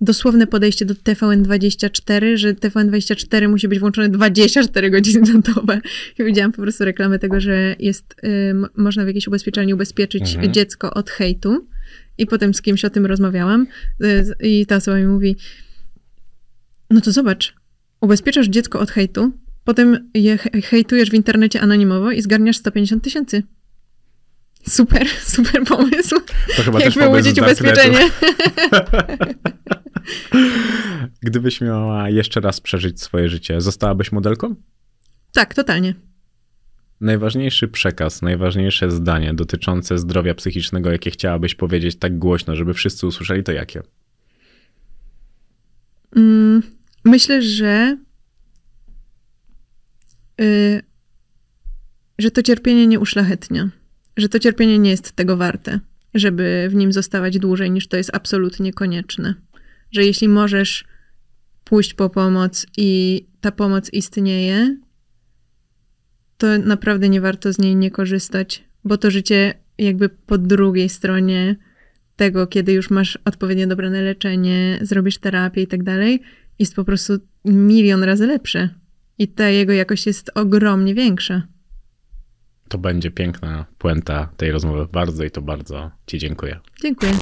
[SPEAKER 5] dosłowne podejście do TVN24, że TVN24 musi być włączone 24 godziny na dobę. I widziałam po prostu reklamę tego, że jest, y, można w jakiejś ubezpieczalni ubezpieczyć
[SPEAKER 4] Mhm.
[SPEAKER 5] dziecko od hejtu. I potem z kimś o tym rozmawiałam y, i ta osoba mi mówi, no to zobacz, ubezpieczasz dziecko od hejtu, potem je he- hejtujesz w internecie anonimowo i zgarniasz 150 tysięcy. Super, super pomysł.
[SPEAKER 4] To chyba
[SPEAKER 5] Jak wyłudzić ubezpieczenie.
[SPEAKER 4] Gdybyś miała jeszcze raz przeżyć swoje życie, zostałabyś modelką?
[SPEAKER 5] Tak, totalnie.
[SPEAKER 4] Najważniejszy przekaz, najważniejsze zdanie dotyczące zdrowia psychicznego, jakie chciałabyś powiedzieć tak głośno, żeby wszyscy usłyszeli, to jakie?
[SPEAKER 5] Mm, myślę, że y, że to cierpienie nie uszlachetnia. Że to cierpienie nie jest tego warte, żeby w nim zostawać dłużej niż to jest absolutnie konieczne. Że jeśli możesz pójść po pomoc i ta pomoc istnieje, to naprawdę nie warto z niej nie korzystać, bo to życie jakby po drugiej stronie tego, kiedy już masz odpowiednio dobrane leczenie, zrobisz terapię i tak dalej, jest po prostu milion razy lepsze. I ta jego jakość jest ogromnie większa.
[SPEAKER 4] To będzie piękna puenta tej rozmowy. Bardzo i to bardzo Ci dziękuję.
[SPEAKER 5] Dziękuję.